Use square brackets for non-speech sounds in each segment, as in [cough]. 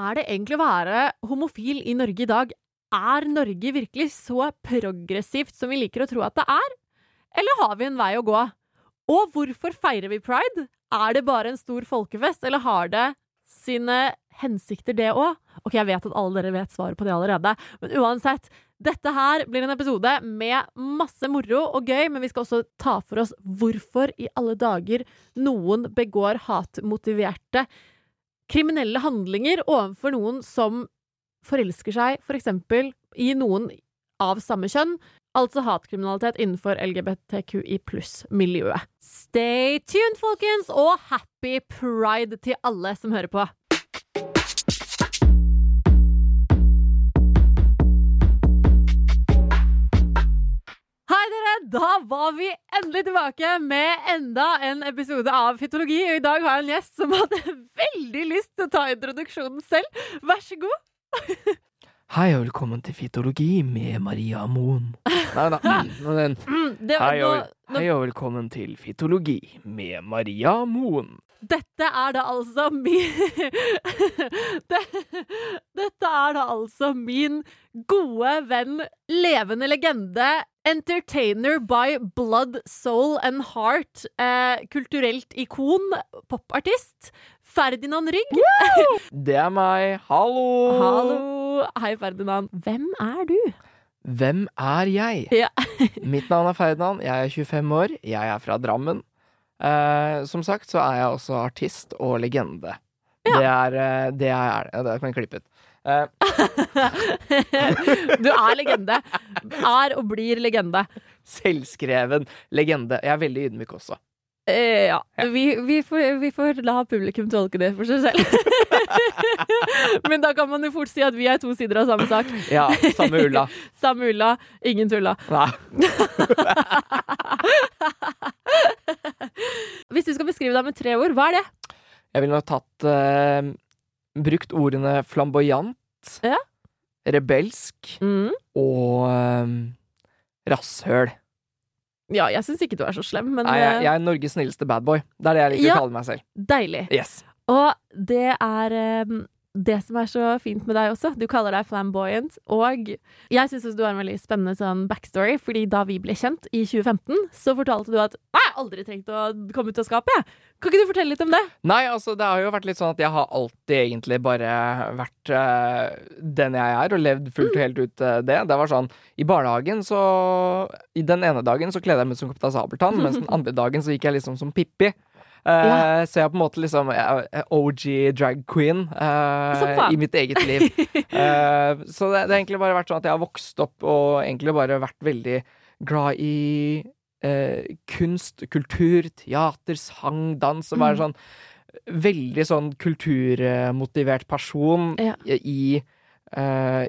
er det egentlig å være homofil i Norge i dag? Er Norge virkelig så progressivt som vi liker å tro at det er? Eller har vi en vei å gå? Og hvorfor feirer vi pride? Er det bare en stor folkefest, eller har det sine hensikter, det òg? Ok, jeg vet at alle dere vet svaret på det allerede, men uansett. Dette her blir en episode med masse moro og gøy, men vi skal også ta for oss hvorfor i alle dager noen begår hatmotiverte kriminelle handlinger overfor noen som forelsker seg for eksempel i noen av samme kjønn, altså hatkriminalitet innenfor LGBTQI pluss-miljøet. Stay tuned, folkens, og happy pride til alle som hører på. Da var vi endelig tilbake med enda en episode av Fytologi. Og i dag har jeg en gjest som hadde [laughs] veldig lyst til å ta introduksjonen selv. Vær så god. Hei og velkommen til Fytologi med Maria Moen. Nei da. Mm, hei og velkommen til Fytologi med Maria Moen. Dette er da altså min [laughs] Dette er da altså min gode venn, levende legende, entertainer by blood, soul and heart, eh, kulturelt ikon, popartist, Ferdinand Rygg. [laughs] Det er meg. Hallo! Hallo! Hei, Ferdinand. Hvem er du? Hvem er jeg? Ja. [laughs] Mitt navn er Ferdinand. Jeg er 25 år. Jeg er fra Drammen. Eh, som sagt så er jeg også artist og legende. Ja. Det er eh, det jeg er. Ja, det kan jeg klippe ut. Uh. [laughs] Du er legende. Er og blir legende. selvskreven legende. Jeg er veldig ydmyk også. Eh, ja. Vi, vi, får, vi får la publikum tolke det for seg selv. [laughs] Men da kan man jo fort si at vi er to sider av samme sak. [laughs] Ja, samme ulla. [laughs] Samme ulla, ingen tulla. Nei. Hvis du skal beskrive deg med tre ord, hva er det? Jeg ville nok tatt eh, Brukt ordene flamboyant, Ja. rebelsk Mm. og eh, rasshøl. Ja, jeg syns ikke du er så slem, men Nei, jeg, eh, jeg er Norges snilleste badboy. Det er det jeg liker Ja. å kalle meg selv. deilig. Yes. Og det er eh, det som er så fint med deg også. Du kaller deg flamboyant. Og jeg syns du har en veldig spennende sånn backstory, fordi da vi ble kjent i 2015, så fortalte du at Nei, jeg har aldri trengt å komme ut av skapet, jeg. Kan ikke du fortelle litt om det? Nei, altså, det har jo vært litt sånn at jeg har alltid egentlig bare vært uh, den jeg er, og levd fullt og helt ut uh, det. Det var sånn I barnehagen så I den ene dagen så kledde jeg meg ut som Kaptein Sabeltann, mens den [laughs] andre dagen så gikk jeg liksom som Pippi. Eh, Ja. Så jeg er på en måte liksom OG drag queen eh, i mitt eget liv. [laughs] Eh, så det, det har egentlig bare vært sånn at jeg har vokst opp og egentlig bare vært veldig glad i eh, kunst, kultur, teater, sang, dans. Og være Mm. sånn veldig sånn kulturmotivert person Ja. i eh,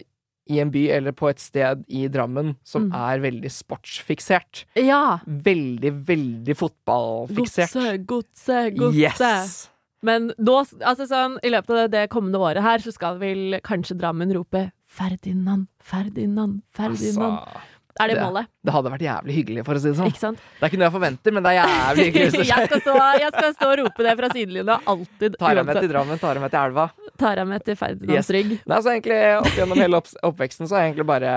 i en by eller på et sted i Drammen som Mm. er veldig sportsfiksert. Ja. Veldig, veldig fotballfiksert. Godse, godse, godse. Yes! Men nå, altså sånn, i løpet av det kommende året her, så skal vel kanskje Drammen rope Ferdinand, Ferdinand, Ferdinand. Altså, Er det Det- målet? Det hadde vært jævlig hyggelig, for å si det sånn. Ikke sant? Det er ikke noe jeg forventer, men det er jævlig [laughs] hyggelig jeg, skal stå, jeg skal stå og rope det fra sidelinja alltid. Tar jeg med til Drammen, tar jeg med til elva. Tar jeg med til Ferdinandsrygg. Yes. Nei, så egentlig Opp gjennom hele opp oppveksten så har jeg egentlig bare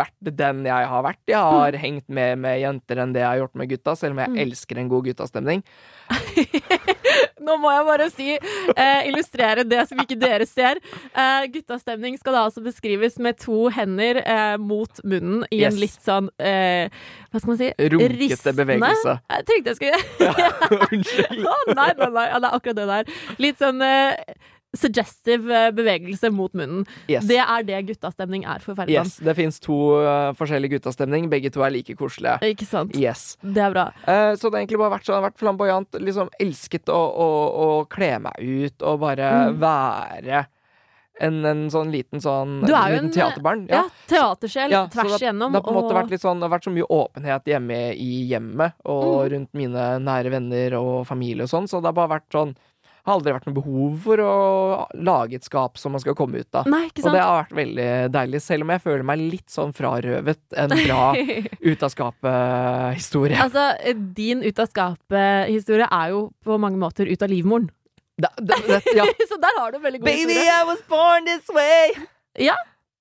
vært den jeg har vært. Jeg har hengt mer med jenter enn det jeg har gjort med gutta, selv om jeg Mm. elsker en god guttastemning. [laughs] Nå må jeg bare si, eh, illustrere det som ikke dere ser. Eh, guttastemning skal da altså beskrives med to hender eh, mot munnen i en litt sånn eh, Hva skal man si? Runkete Ristende? bevegelse. Jeg tenkte jeg skulle [laughs] Unnskyld. Å, nei, nei, nei. Ja, det er akkurat det der. Litt sånn eh, suggestive eh, bevegelse mot munnen. Yes. Det er det guttastemning er for Ferdinand. yes. Det fins to uh, forskjellige guttastemning. Begge to er like koselige. Ikke sant? Yes. Det er bra. Uh, så det har egentlig bare vært sånn, jeg har vært flamboyant. Liksom elsket å, å, å kle meg ut og bare Mm. være en, en sånn liten sånn Du er jo en, teaterbarn. Ja, teatersjel Ja, så tvers det, igjennom. Det har på en måte og- vært litt sånn Det har vært så mye åpenhet hjemme i hjemmet og Mm. rundt mine nære venner og familie og sånn, så det har bare vært sånn har aldri vært noe behov for å lage et skap som man skal komme ut av. Nei, Og det har vært veldig deilig, selv om jeg føler meg litt sånn frarøvet en bra [laughs] ut av skapet-historie. Altså, din ut av skapet-historie er jo på mange måter ut av livmoren. Da, da, det- ja. [laughs] Så der har du en veldig god Baby, historie. I was born this way! Ja.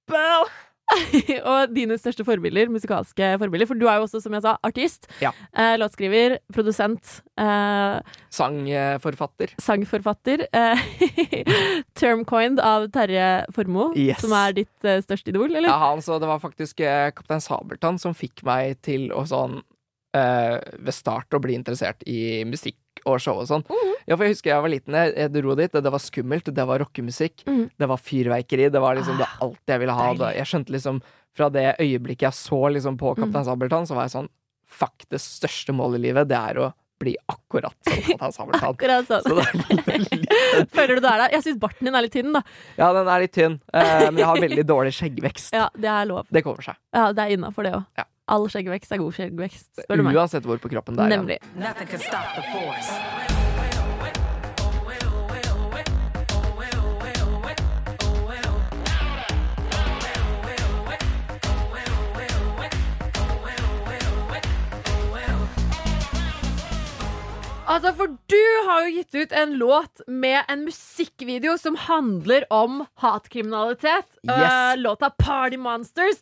Bow. [laughs] og dine største forbilder, musikalske forbilder. For du er jo også, som jeg sa, artist. Ja. Eh, låtskriver, produsent, eh, Sangforfatter. sangforfatter. Eh, [laughs] Termcoined av Terje Formoe, Yes. som er ditt eh, største idol, eller? Ja, han, så det var faktisk eh, Kaptein Sabeltann som fikk meg til å sånn eh, ved start å bli interessert i musikk og show og sånn. Mm. Ja, for jeg husker jeg var liten, jeg, jeg dro dit, det, var skummelt, det var rockemusikk, mm. det var fyrverkeri, det var liksom det Ah, alt jeg ville ha. Det, jeg skjønte liksom fra det øyeblikket jeg så liksom på Mhm. Kaptein Sabeltann, så var jeg sånn Fuck, det største målet i livet, det er å bli akkurat som Kaptein [laughs] Sabeltann. Akkurat sånn. Så det er litt, [laughs] Føler du det er der? Jeg syns barten din er litt tynn, da. ja, den er litt tynn, eh, men jeg har veldig dårlig skjeggvekst. [laughs] Ja, det er lov. Det kommer seg. Ja, det er innafor, det òg. Ja. All skjeggvekst er god skjeggvekst, spør du meg. Uansett hvor på kroppen det er. Nemlig. Nothing Altså, for du har jo gitt ut en låt med en musikkvideo som handler om hatkriminalitet. Yes. Eh, låta Party Monsters.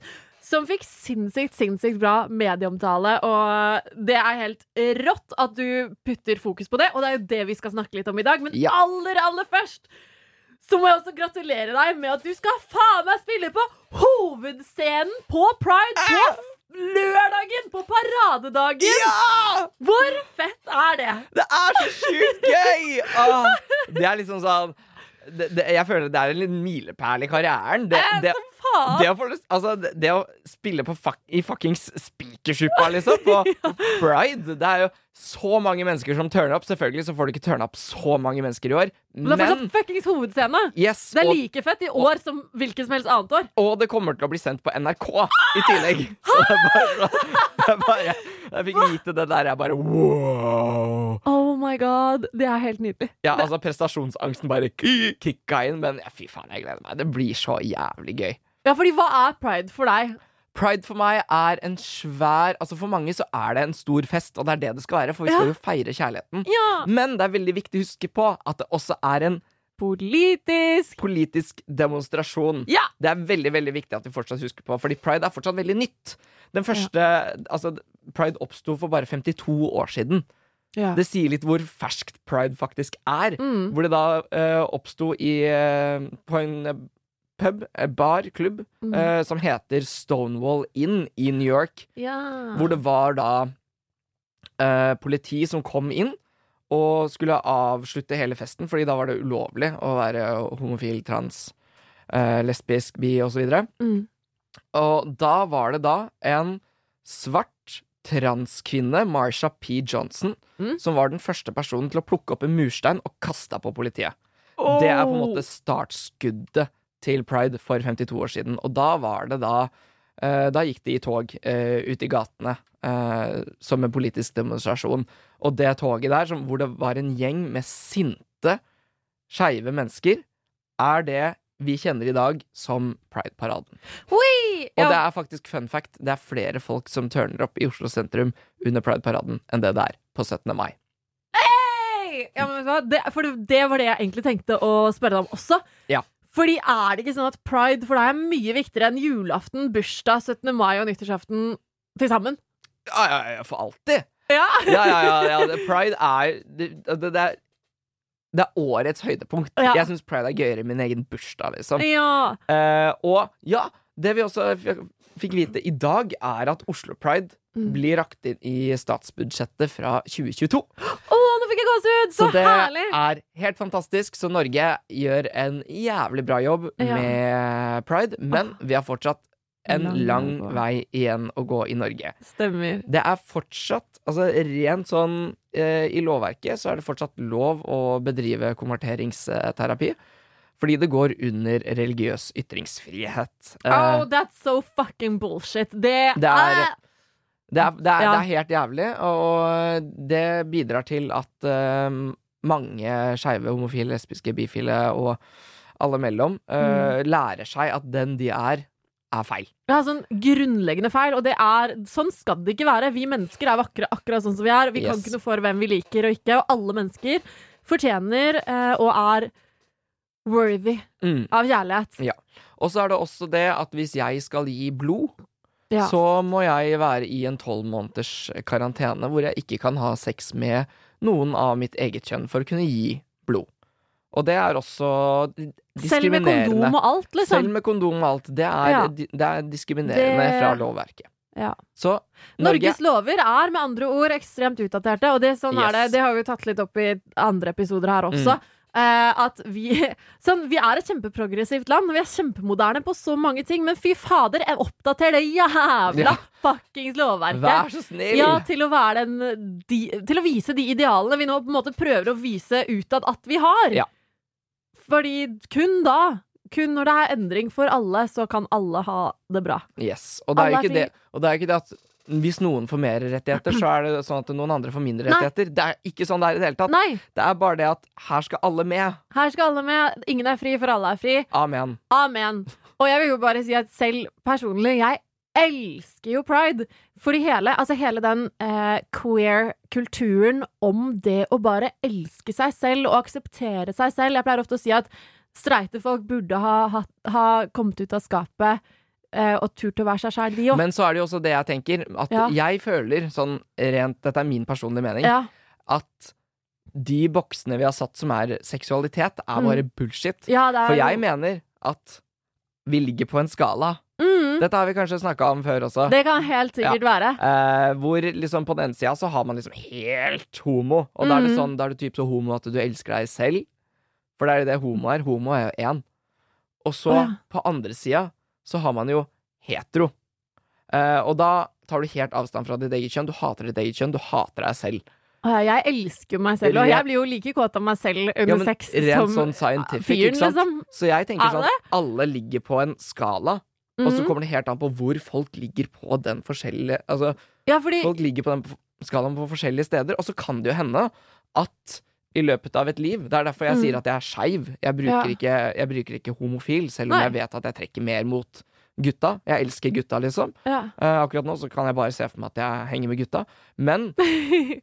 Som fikk sinnssykt, sinnssykt bra medieomtale, og det er helt rått at du putter fokus på det, og det er jo det vi skal snakke litt om i dag. Men Ja. aller, aller først så må jeg også gratulere deg med at du skal faen meg spille på hovedscenen på Pride på lørdagen! På paradedagen! Ja! Hvor fett er det? Det er så sjukt gøy! Åh, det er liksom sånn det, det, Jeg føler det er en liten milepæl i karrieren. Det, Eh, det! Det, å, få, altså, det, å spille på fuck, i fuckings Spikersuppa, liksom, på [laughs] Pride Det er jo så mange mennesker som turner opp. Selvfølgelig så får du ikke turne opp så mange mennesker i år, Men det er fortsatt fuckings hovedscene. yes, Det er og, like fett i år som hvilket som helst annet år. og det kommer til å bli sendt på NRK i tillegg. [gasps] Så det er bare, [laughs] det er bare Jeg fikk vite det der, jeg bare wow. Oh my god, det er helt nydelig. Ja, altså prestasjonsangsten bare ki- kicka inn, men ja, fy faen, jeg gleder meg. Det blir så jævlig gøy. Ja, fordi hva er pride for deg? Pride for meg er en svær Altså For mange så er det en stor fest, og det er det det skal være, for vi Ja. skal jo feire kjærligheten. Ja, Men det er veldig viktig å huske på at det også er en politisk. politisk demonstrasjon. Ja! Det er veldig veldig viktig at vi fortsatt husker på, fordi pride er fortsatt veldig nytt. Den første Altså, pride oppsto for bare 52 år siden. Ja. Det sier litt hvor ferskt pride faktisk er. Mm. Hvor det da uh, oppsto i uh, På en pub, eh, bar, klubb, Mm. eh, som heter Stonewall Inn i New York. ja. Hvor det var da eh, politi som kom inn og skulle avslutte hele festen, fordi da var det ulovlig å være homofil, trans, eh, lesbisk, bi osv. Mm. Og da var det da en svart transkvinne, Marsha P. Johnson, Mm. som var den første personen til å plukke opp en murstein og kaste på politiet. Det er på en måte startskuddet til pride for 52 år siden. Og da var det da eh, Da gikk de i tog uh, ut i gatene eh, som en politisk demonstrasjon. Og det toget der, som, hvor det var en gjeng med sinte, skeive mennesker, er det vi kjenner i dag som Pride-paraden. Oi! Og det er faktisk fun fact, det er flere folk som turner opp i Oslo sentrum under Pride-paraden enn det det er på 17. mai. Hey! Ja, men? Det, for det var det jeg egentlig tenkte å spørre deg om også. Ja. Fordi er det ikke sånn at pride for deg er mye viktigere enn julaften, bursdag, 17. mai og nyttårsaften til sammen? Ja, ja, ja, for alltid! Ja! Ja, ja, ja, ja. Pride er det, det, det er det er årets høydepunkt. Ja. Jeg syns pride er gøyere enn min egen bursdag, liksom. ja. Eh, og ja, det vi også fikk vite i dag, er at Oslo Pride Mm. blir rakt inn i statsbudsjettet fra 2022. Å, nå fikk jeg gåsehud! Så, Så det herlig! er helt fantastisk. Så Norge gjør en jævlig bra jobb Ja. med pride, men vi har fortsatt en Lang lang vei vei igjen å gå i Norge. Stemmer. Det er fortsatt, altså rent sånn eh, i lovverket, så er det fortsatt lov å bedrive konverteringsterapi. Fordi det går under religiøs ytringsfrihet. Eh, Oh, that's so fucking bullshit. Det, Det er- Ah! Det, er, det, er, Ja. det er helt jævlig, og det bidrar til at uh, mange skeive, homofile, lesbiske, bifile og alle mellom eh, lærer seg at den de er, er feil. Ja, sånn grunnleggende feil, og det er sånn skal det ikke være. Vi mennesker er vakre akkurat sånn som vi er. Vi kan ikke noe for hvem vi liker og ikke, og alle mennesker fortjener uh, og er worthy Mm. av kjærlighet. Og så er det også det at hvis jeg skal gi blod, Ja. så må jeg være i en tolv måneders karantene hvor jeg ikke kan ha sex med noen av mitt eget kjønn for å kunne gi blod. Og det er også diskriminerende. Selv med kondom og alt, liksom. Selv med kondom og alt. Det er, Ja. det er diskriminerende Det- fra lovverket. Ja. Så Norge Norges lover er med andre ord ekstremt utdaterte, og det, sånn er det. Det har vi tatt litt opp i andre episoder her også. Mm. Eh, at vi [laughs] sånn, Vi er et kjempeprogressivt land, og vi er kjempemoderne på så mange ting, men fy fader, jeg oppdater det jævla Ja. fuckings lovverket. Vær så snill! Ja, til å den de, Til å vise de idealene vi nå på en måte prøver å vise utad at vi har. Ja. Fordi kun da, kun når det er endring for alle, så kan alle ha det bra. Yes. Og det er er ikke det, og det er ikke det at hvis noen får mer rettigheter, så er det sånn at noen andre får mindre Nei. rettigheter. Det er ikke sånn det er i det hele tatt. Nei, Det er bare det at her skal alle med. her skal alle med. Ingen er fri, for alle er fri. Amen. Amen. Og jeg vil jo bare si at selv personlig, jeg elsker jo pride. Fordi hele, altså hele den eh, queer-kulturen om det å bare elske seg selv og akseptere seg selv Jeg pleier ofte å si at streite folk burde ha, ha, ha kommet ut av skapet og turt å være seg sjæl, de òg. Men så er det jo også det jeg tenker, at Ja. jeg føler sånn rent Dette er min personlige mening. Ja. At de boksene vi har satt som er seksualitet, er bare bullshit. ja, er For jeg mener at vi ligger på en skala. mm, Dette har vi kanskje snakka om før også. Det kan helt sikkert være. Eh, hvor liksom på den sida så har man liksom helt homo. Og da er det Mhm. sånn Da er du typ så homo at du elsker deg selv. For det er jo det homo er. Homo er jo én. Og så, oh, ja. på andre sida, så har man jo hetero. Eh, og da tar du helt avstand fra ditt eget kjønn. Du hater ditt eget kjønn. Du hater deg selv. Jeg elsker meg selv, og jeg blir jo like kåt av meg selv under Ja, sex som sånn fyren, liksom. Så jeg tenker Er sånn at alle ligger på en skala. Og så Mhm. kommer det helt an på hvor folk ligger på den forskjellige Altså, Ja, fordi folk ligger på den skalaen på forskjellige steder, og så kan det jo hende at i løpet av et liv Det er derfor jeg Mm. sier at jeg er skeiv. Jeg, bruker Ja. ikke- jeg bruker ikke homofil, selv om Nei. jeg vet at jeg trekker mer mot gutta. Jeg elsker gutta, liksom. ja. Uh, akkurat nå så kan jeg bare se for meg at jeg henger med gutta. Men [laughs]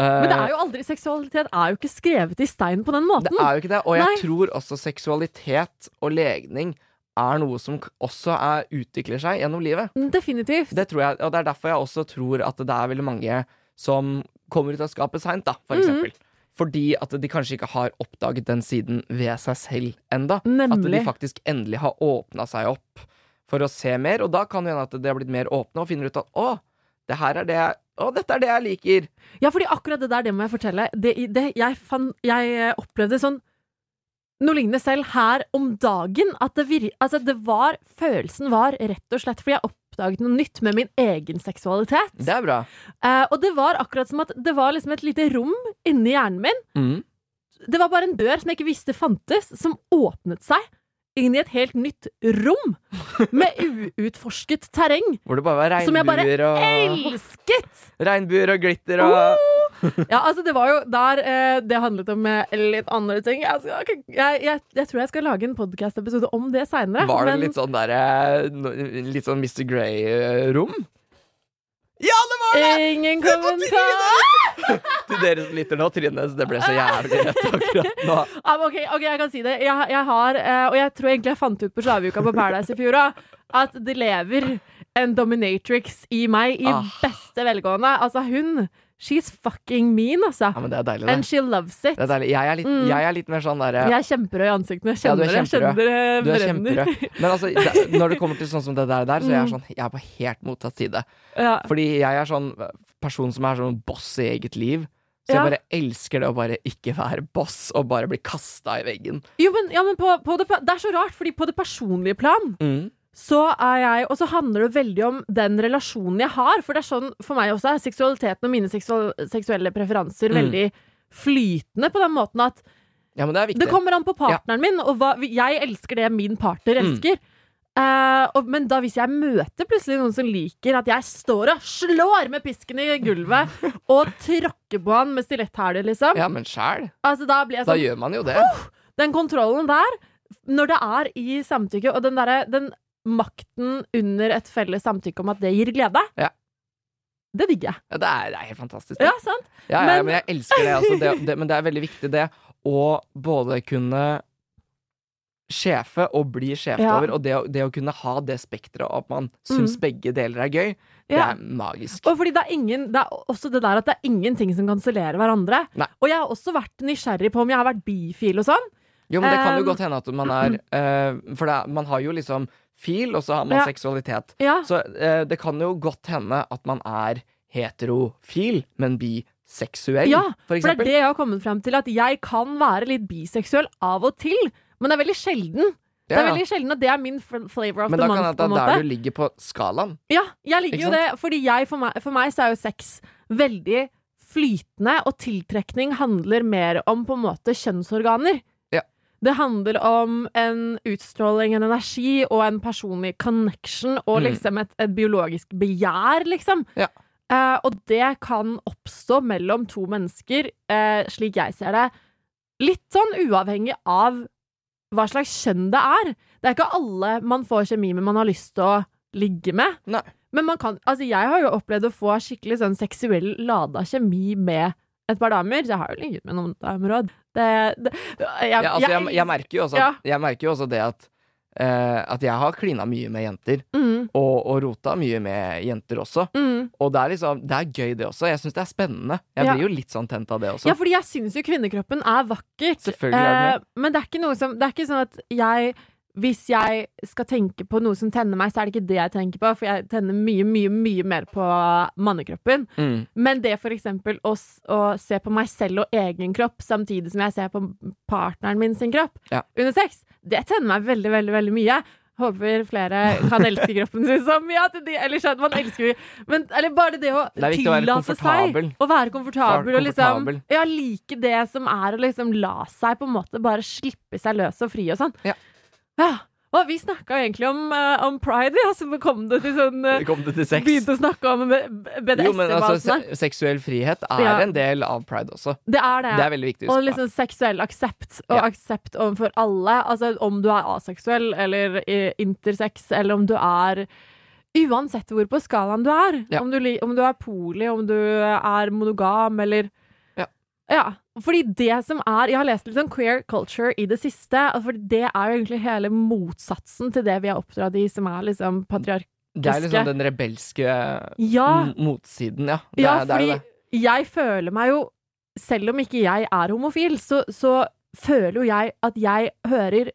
Men det er jo aldri seksualitet er jo ikke skrevet i stein på den måten. Det er jo ikke det. Og jeg Nei. tror også seksualitet og legning er noe som også er, utvikler seg gjennom livet. Definitivt. Det tror jeg, og det er derfor jeg også tror at det er veldig mange som kommer ut av skapet seint, da, for Mhm. eksempel. Fordi at de kanskje ikke har oppdaget den siden ved seg selv enda. At de faktisk endelig har åpna seg opp for å se mer. Og da kan det hende at de har blitt mer åpne og finner ut at å, det her er det jeg Å, dette er det jeg liker. Ja, fordi akkurat det der, det må jeg fortelle. Det, det, jeg, fan, jeg eh, opplevde sånn noe lignende selv her om dagen. At det, vir, altså det var Følelsen var rett og slett fordi jeg oppdaget noe nytt med min egen seksualitet. Det er bra. Eh, og det var akkurat som at det var liksom et lite rom inni hjernen min. Mm. Det var bare en dør som jeg ikke visste fantes, som åpnet seg inn i et helt nytt rom med uutforsket terreng. Hvor det bare var regnbuer og Elsket! Regnbuer og glitter og Ja, altså det var jo der eh, det handlet om eh, litt andre ting. Skal, jeg, jeg, jeg tror jeg skal lage en podcast-episode om det seinere. Var det litt sånn derre Litt sånn Mr. Grey-rom? Ja, det var det! Ingen kommentar! [laughs] Til dere som lytter nå, Trine, det ble så jævlig rett akkurat nå. Um, okay, ok, ok, jeg kan si det. Jeg, jeg har, uh, og jeg tror egentlig jeg fant ut på slaveuka på Paradise i fjor òg, at det lever en dominatrix i meg i Ah. beste velgående. Altså, hun She's fucking mean, altså. Ja, men det er deilig, And she loves it. det er deilig. Jeg, er litt, Mm. jeg er litt mer sånn derre Jeg er kjemperød i ansiktene. Jeg Ja, kjenner er det. Kjenner det er brenner. Men altså, det, når det kommer til sånn som det der, der så jeg er sånn Jeg er på helt motsatt side. Ja. Fordi jeg er sånn person som er sånn boss i eget liv. Så jeg bare elsker det å bare ikke være boss og bare bli kasta i veggen. Jo, men, ja, men på, på det, det er så rart, fordi på det personlige plan Mm. Så er jeg Og så handler det veldig om den relasjonen jeg har. For det er sånn, for meg også er seksualiteten og mine seksuelle preferanser Mm. veldig flytende på den måten at Ja, men det det kommer an på partneren min, og hva, jeg elsker det min partner Mm. elsker. Eh, og, men da hvis jeg møter plutselig noen som liker at jeg står og slår med pisken i gulvet [laughs] og tråkker på han med stiletthæler, liksom Ja, men sjæl. altså, Da sånn, Da gjør man jo det. Den kontrollen der, når det er i samtykke, og den derre den makten under et felles samtykke om at det gir glede, Ja. det digger jeg. Ja, det, er, det er helt fantastisk. Ja, sant? Ja, Men- men, jeg elsker det, altså. det, [laughs] det. Men det er veldig viktig, det å både kunne sjefe og bli sjefet Ja. over, og det å, det å kunne ha det spekteret av at man syns begge deler er gøy, det Ja. er magisk. Og fordi det er ingen Det er også det der at det er ingenting som kansellerer hverandre. Nei. Og jeg har også vært nysgjerrig på om jeg har vært bifil og sånn. Jo, men det kan jo Um, godt hende at man er uh, For det, man har jo liksom fil, og så har man Ja. seksualitet. Ja. Så eh, det kan jo godt hende at man er heterofil, men biseksuell, Ja, for For det er det jeg har kommet frem til, at jeg kan være litt biseksuell av og til. Men det er veldig sjelden. Det er veldig sjelden at det er min flavor of Men the da kan det være der du ligger på skalaen. Ja, jeg ligger jo det, fordi jeg, for, meg, for meg så er jo sex veldig flytende, og tiltrekning handler mer om på en måte kjønnsorganer. Det handler om en utstråling, en energi og en personlig connection og Mm. liksom et, et biologisk begjær, liksom. Ja. Eh, og det kan oppstå mellom to mennesker, eh, slik jeg ser det, litt sånn uavhengig av hva slags kjønn det er. Det er ikke alle man får kjemi med man har lyst til å ligge med. Nei. Men man kan, altså jeg har jo opplevd å få skikkelig sånn seksuell lada kjemi med et par damer. Så jeg har jo ligget med noen damer òg. Ja, altså, jeg, jeg, merker jo også, Ja. jeg merker jo også det at Uh, At jeg har klina mye med jenter, mm, og, og rota mye med jenter også. mm. Og det er liksom Det er gøy, det også. Jeg syns det er spennende. Jeg Ja. blir jo litt sånn tent av det også. Ja, fordi jeg syns jo kvinnekroppen er vakkert. Selvfølgelig er det uh, men det er ikke noe som Det er ikke sånn at jeg hvis jeg skal tenke på noe som tenner meg, så er det ikke det jeg tenker på, for jeg tenner mye, mye, mye mer på mannekroppen. Mm. Men det for eksempel å, å se på meg selv og egen kropp samtidig som jeg ser på partneren min sin kropp Ja. under sex, det tenner meg veldig, veldig, veldig mye. Håper flere kan elske kroppen sin så mye at de Eller skjønner man elsker Men eller bare det å Det tillate seg å være komfortabel og liksom. Ja, like det som er å liksom la seg på en måte bare slippe seg løs og fri og sånn. Ja. Ja. Og vi snakka egentlig om, uh, om pride, ja, så kom det til sånn uh, Kom det til sex? Begynte å snakke om Jo, men altså, se seksuell frihet er Ja. en del av pride også. det er det. Det er veldig viktig å og huske liksom seksuell aksept, og Ja. aksept overfor alle. Altså om du er aseksuell eller eh, intersex, eller om du er Uansett hvor på skalaen du er. Ja. Om, du, om du er poli, om du er monogam, eller Ja. Fordi det som er Jeg har lest litt om queer culture i det siste, For det er jo egentlig hele motsatsen til det vi er oppdratt i, som er liksom patriarkiske Det er liksom den rebelske Ja! motsiden, ja. Det, Ja, er, det fordi det. jeg føler meg jo Selv om ikke jeg er homofil, så, så føler jo jeg at jeg hører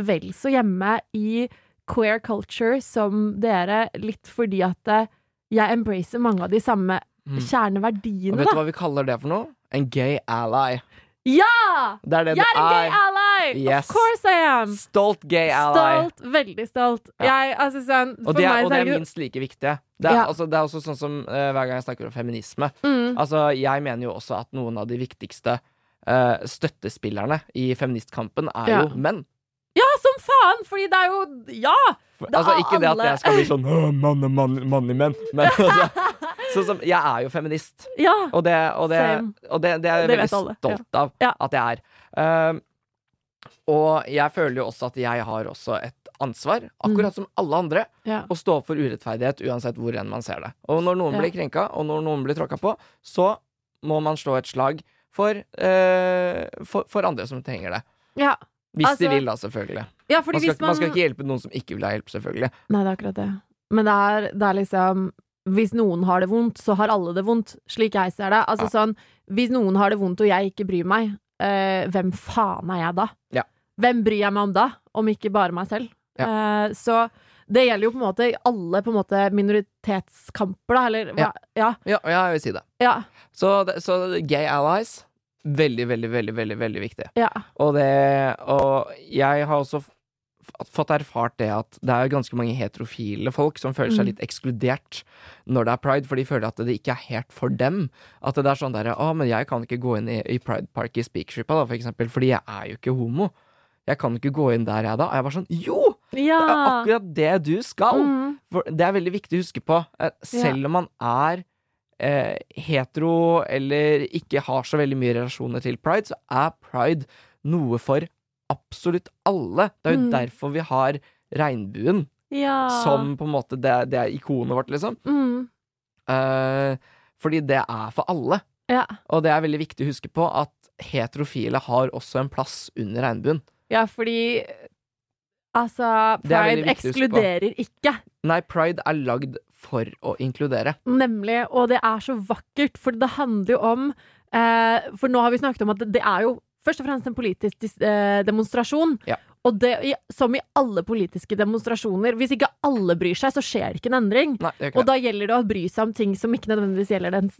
vel så hjemme i queer culture som dere, litt fordi at eh, jeg embracer mange av de samme Mm. Og kjerneverdiene, vet du hva vi kaller det for noe? En gay ally. Ja! Det er det Jeg er en gay ally! Yes. Of course I am! Stolt gay ally. Stolt. Veldig stolt. Ja. Jeg, altså sånn Og det, er, og det er minst like viktig. Det er, Ja. altså, det er også sånn som uh, hver gang jeg snakker om feminisme. mm, Altså, jeg mener jo også at noen av de viktigste uh, støttespillerne i feministkampen er Ja. jo menn. Ja, som faen! Fordi det er jo Ja! Det altså, ikke det at jeg skal bli sånn «Åh, mann, mann, mann i menn, men [laughs] altså, sånn som, jeg er jo feminist. Ja. Og det, og det, og det, det er jeg veldig stolt av Ja. at jeg er. Um, og jeg føler jo også at jeg har også et ansvar, akkurat som alle andre, ja. å stå opp for urettferdighet uansett hvor enn man ser det. Og når noen blir krenka, og når noen blir tråkka på, så må man slå et slag for, uh, for, for andre som trenger det. ja. Hvis Altså- de vil, da, selvfølgelig. Ja, Man skal, man man skal ikke hjelpe noen som ikke vil ha hjelp, selvfølgelig. Nei, det er akkurat det. Men det er, det er liksom Hvis noen har det vondt, så har alle det vondt. Slik jeg ser det. Altså Ja. sånn Hvis noen har det vondt og jeg ikke bryr meg, øh, hvem faen er jeg da? Ja. Hvem bryr jeg meg om da, om ikke bare meg selv? Uh, så det gjelder jo på en måte alle på en måte minoritetskamper, da, eller hva? Ja. Ja, ja, jeg vil si det. Ja. Så, så gay allies Veldig, veldig, veldig, veldig veldig viktig. ja. Og, det, og jeg har også fått erfart det at det er ganske mange heterofile folk som føler seg Mm. litt ekskludert når det er pride, for de føler at det ikke er helt for dem. At det er sånn derre Å, men jeg kan ikke gå inn i, i Pride Park i Speakershipa, da, for eksempel, fordi jeg er jo ikke homo. Jeg kan ikke gå inn der, jeg, da. Og jeg var sånn Jo! Det er akkurat det du skal! Mm. Det er veldig viktig å huske på. eh, Selv om man er eh, hetero eller ikke har så veldig mye relasjoner til pride, så er pride noe for absolutt alle. Det er jo Mm. derfor vi har regnbuen ja. som på en måte det, det er ikonet vårt, liksom. mm. Eh, fordi det er for alle. Ja. Og det er veldig viktig å huske på at heterofile har også en plass under regnbuen. ja, fordi Altså, pride ekskluderer ikke. Nei, pride er lagd for å inkludere. Nemlig, og det er så vakkert, for det handler jo om eh, For nå har vi snakket om at det, er jo først og fremst en politisk eh, demonstrasjon. Ja. Og det, som i alle politiske demonstrasjoner, hvis ikke alle bryr seg, så skjer det ikke en endring. Nei, ikke Og da gjelder det å bry seg om ting som ikke nødvendigvis gjelder den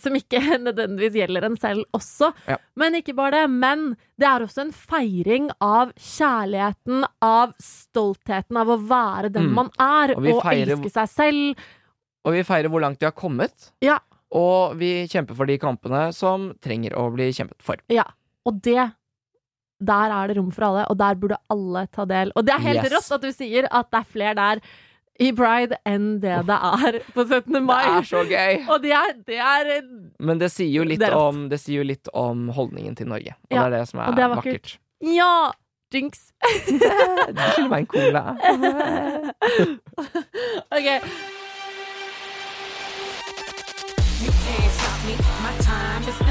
Som ikke [laughs] nødvendigvis gjelder en selv også. Ja. Men ikke bare det. Men det er også en feiring av kjærligheten, av stoltheten av å være den Mm. man er, Og og feirer- elske seg selv. Og vi feirer hvor langt de har kommet. Ja. Og vi kjemper for de kampene som trenger å bli kjempet for. Ja. Og det Der er det rom for alle, og der burde alle ta del. Og det er helt Yes. rått at du sier at det er flere der i pride enn det det er på 17. mai. Det er så gøy! [laughs] Og det er, det er Men det sier jo litt, Det om, det sier jo litt om holdningen til Norge. Og Ja, det er det som er, det er vakkert. vakkert. Ja! Jinx. Du skylder meg en cola. [laughs] OK. You can't stop me, my time is now.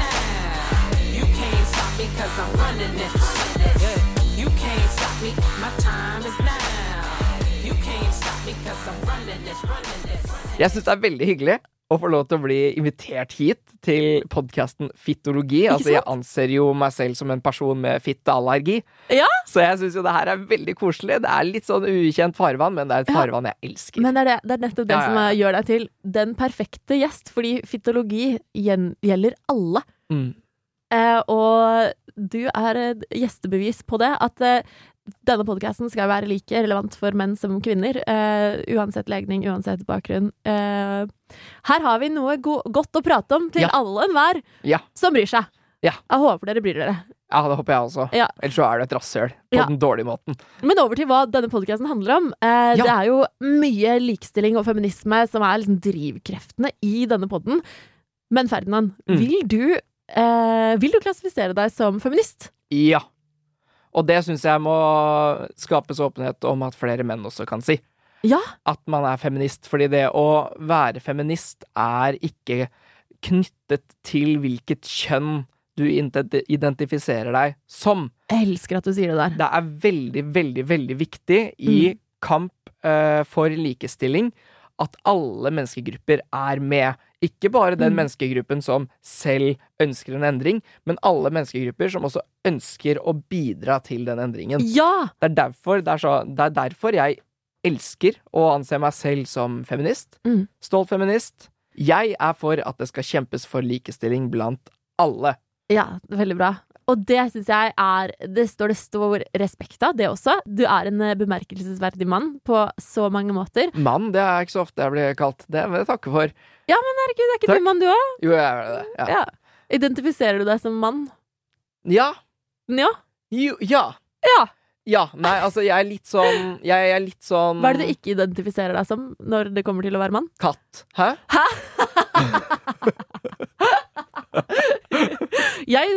You can't stop me cause I'm running it. You can't stop me, my time is now. Jeg syns det er veldig hyggelig å få lov til å bli invitert hit til podkasten Fittologi. Altså, jeg anser jo meg selv som en person med fitteallergi. Ja. Så jeg syns jo det her er veldig koselig. Det er litt sånn ukjent farvann, men det er et farvann jeg elsker. Men det er, det, det er nettopp det Ja, ja, som gjør deg til den perfekte gjest, fordi fittologi gjelder alle. Mm. Eh, og du er gjestebevis på det. At eh, denne podkasten skal være like relevant for menn som kvinner. Uh, uansett legning, uansett bakgrunn. Uh, her har vi noe go godt å prate om til Ja. alle og enhver Ja. som bryr seg. Ja. Jeg håper dere bryr dere. ja, det håper jeg også. Ja. Ellers så er du et rasshøl. På Ja. den dårlige måten. Men over til hva denne podkasten handler om. Eh, Ja. Det er jo mye likestilling og feminisme som er liksom drivkreftene i denne podden. Men Ferdinand, Mm. vil, du, eh, vil du klassifisere deg som feminist? Ja. Og det syns jeg må skapes åpenhet om at flere menn også kan si. Ja. At man er feminist. Fordi det å være feminist er ikke knyttet til hvilket kjønn du identifiserer deg som. Jeg elsker at du sier det der. Det er veldig, veldig, veldig viktig i Mm. kamp uh, for likestilling at alle menneskegrupper er med. Ikke bare den Mm. menneskegruppen som selv ønsker en endring, men alle menneskegrupper som også ønsker å bidra til den endringen. Ja! Det er derfor, det er så, det er derfor jeg elsker å anse meg selv som feminist. Mm. Stolt feminist. Jeg er for at det skal kjempes for likestilling blant alle. Ja, veldig bra. Og det syns jeg er Det står det stor respekt av, det også. Du er en eh, bemerkelsesverdig mann på så mange måter. Mann, det er ikke så ofte jeg blir kalt. Det må jeg takke for. Ja, men herregud, er ikke Takk. du mann, du òg? Jo, jeg er det. Ja. Ja. Identifiserer du deg som mann? ja. Ja. Jo, ja. Ja. Ja, nei, altså, jeg er litt sånn Jeg er litt sånn Hva er det du ikke identifiserer deg som når det kommer til å være mann? Katt. Hæ? Jeg,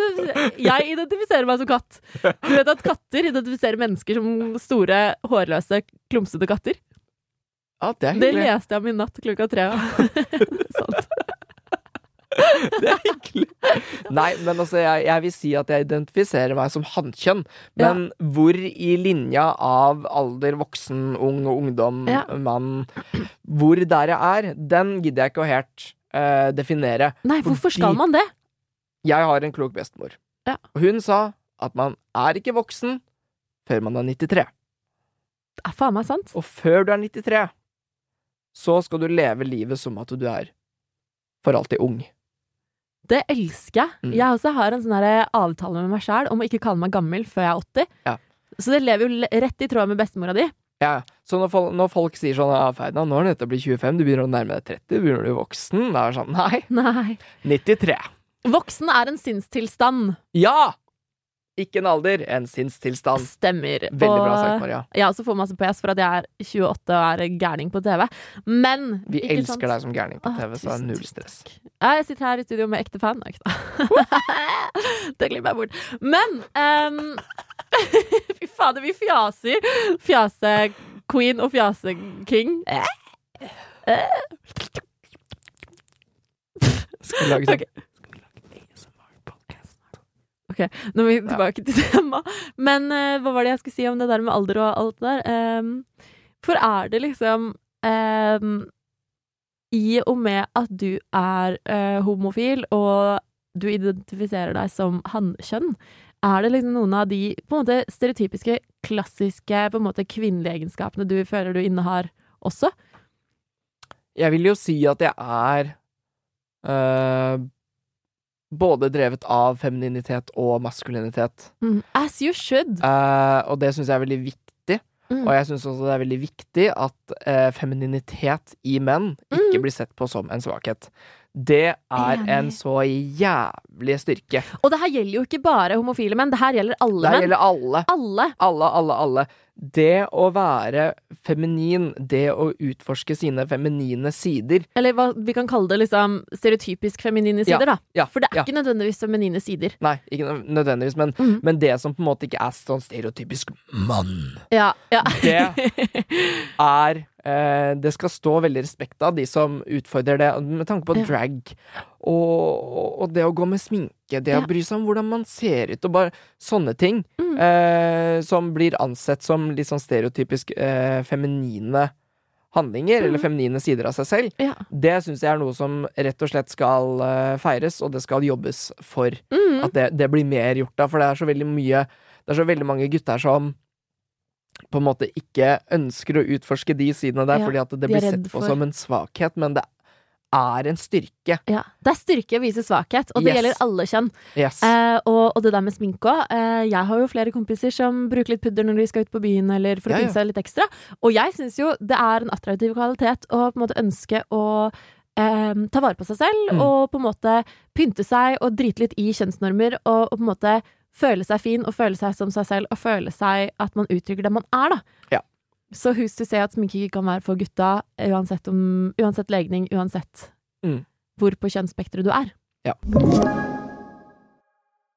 jeg identifiserer meg som katt. Du vet at katter identifiserer mennesker som store, hårløse, klumsete katter? Ja, det Det leste jeg om i natt klokka tre. [laughs] Sant. [laughs] Det er hyggelig. Nei, men altså, jeg, jeg vil si at jeg identifiserer meg som hannkjønn. Men hvor i linja av alder, voksen, ung ungdom, Ja. mann Hvor der jeg er, den gidder jeg ikke å helt uh, definere. Nei, hvorfor Fordi- skal man det? Jeg har en klok bestemor. Ja. Og hun sa at man er ikke voksen før man er 93. Det er faen meg sant. Og før du er 93, så skal du leve livet som at du er for alltid ung. Det elsker jeg. Mm. Jeg også har en sånn avtale med meg sjæl om å ikke kalle meg gammel før jeg er 80. Ja. Så det lever jo rett i tråd med bestemora di. Ja, så når folk, når folk sier sånn ja, Ferdinand, nå er det nettopp å bli 25, du begynner å nærme deg 30, du begynner bli voksen. Da er det sånn, nei, Nei. 93. Voksen er en sinnstilstand. Ja! Ikke en alder, en sinnstilstand. Stemmer. Veldig bra sagt, Maria. Jeg også får masse PS for at jeg er 28 og er gærning på TV. Men Vi elsker sant? deg som gærning på TV, TV, så null stress. Ja, jeg sitter her i studio med ekte fan. [laughs] Det glemmer jeg bort. Men um, [laughs] Fy fader, vi fjaser. Fjase-queen og fjase-king. Skal vi lage sånn Ok. Nå må vi tilbake til [laughs] temaet. Men uh, hva var det jeg skulle si om det der med alder og alt det der? Um, for er det liksom um, I og med at du er uh, homofil, og du identifiserer deg som hannkjønn, er det liksom noen av de på en måte stereotypiske, klassiske på en måte kvinnelige egenskapene du føler du innehar også? Jeg vil jo si at jeg er øh, både drevet av femininitet og maskulinitet. Mm. As you should. Uh, og det syns jeg er veldig viktig. Mm. Og jeg syns også det er veldig viktig at uh, femininitet i menn ikke Mm. blir sett på som en svakhet. Det er en så jævlig styrke. Og det her gjelder jo ikke bare homofile menn, det her gjelder alle menn. Det her gjelder alle. Alle. Alle, alle, alle. Det å være feminin, det å utforske sine feminine sider Eller hva vi kan kalle det liksom stereotypisk feminine sider, da. ja, For det er ja. ikke nødvendigvis feminine sider. Nei, ikke nødvendigvis, men, mm. men det som på en måte ikke er sånn stereotypisk mann. Ja, ja. Det [laughs] er Det skal stå veldig respekt av de som utfordrer det, med tanke på Ja. drag. Og, og det å gå med sminke, det Ja. å bry seg om hvordan man ser ut, og bare sånne ting. Mm. Eh, som blir ansett som litt sånn stereotypisk eh, feminine handlinger, eller feminine sider av seg selv. ja. Det syns jeg er noe som rett og slett skal eh, feires, og det skal jobbes for. Mm. At det, det blir mer gjort av, for det er så veldig mye Det er så veldig mange gutter som på en måte ikke ønsker å utforske de sidene der, Ja, fordi at det de blir sett på for- som en svakhet, men det er en styrke. ja. Det er styrke å vise svakhet, og det Yes. gjelder alle kjønn. Yes. Eh, og, og det der med sminke òg. Eh, jeg har jo flere kompiser som bruker litt pudder når de skal ut på byen, eller for å Ja, ja. seg litt ekstra. Og jeg syns jo det er en attraktiv kvalitet å på en måte ønske å eh, ta vare på seg selv, Mm. og på en måte pynte seg og drite litt i kjønnsnormer, og, og på en måte føle seg fin og føle seg som seg selv, og føle seg at man uttrykker det man er, da. Ja. Så husk to se at sminke ikke kan være for gutta, uansett, om, uansett legning, uansett Mm. hvor på kjønnsspekteret du er. Sektor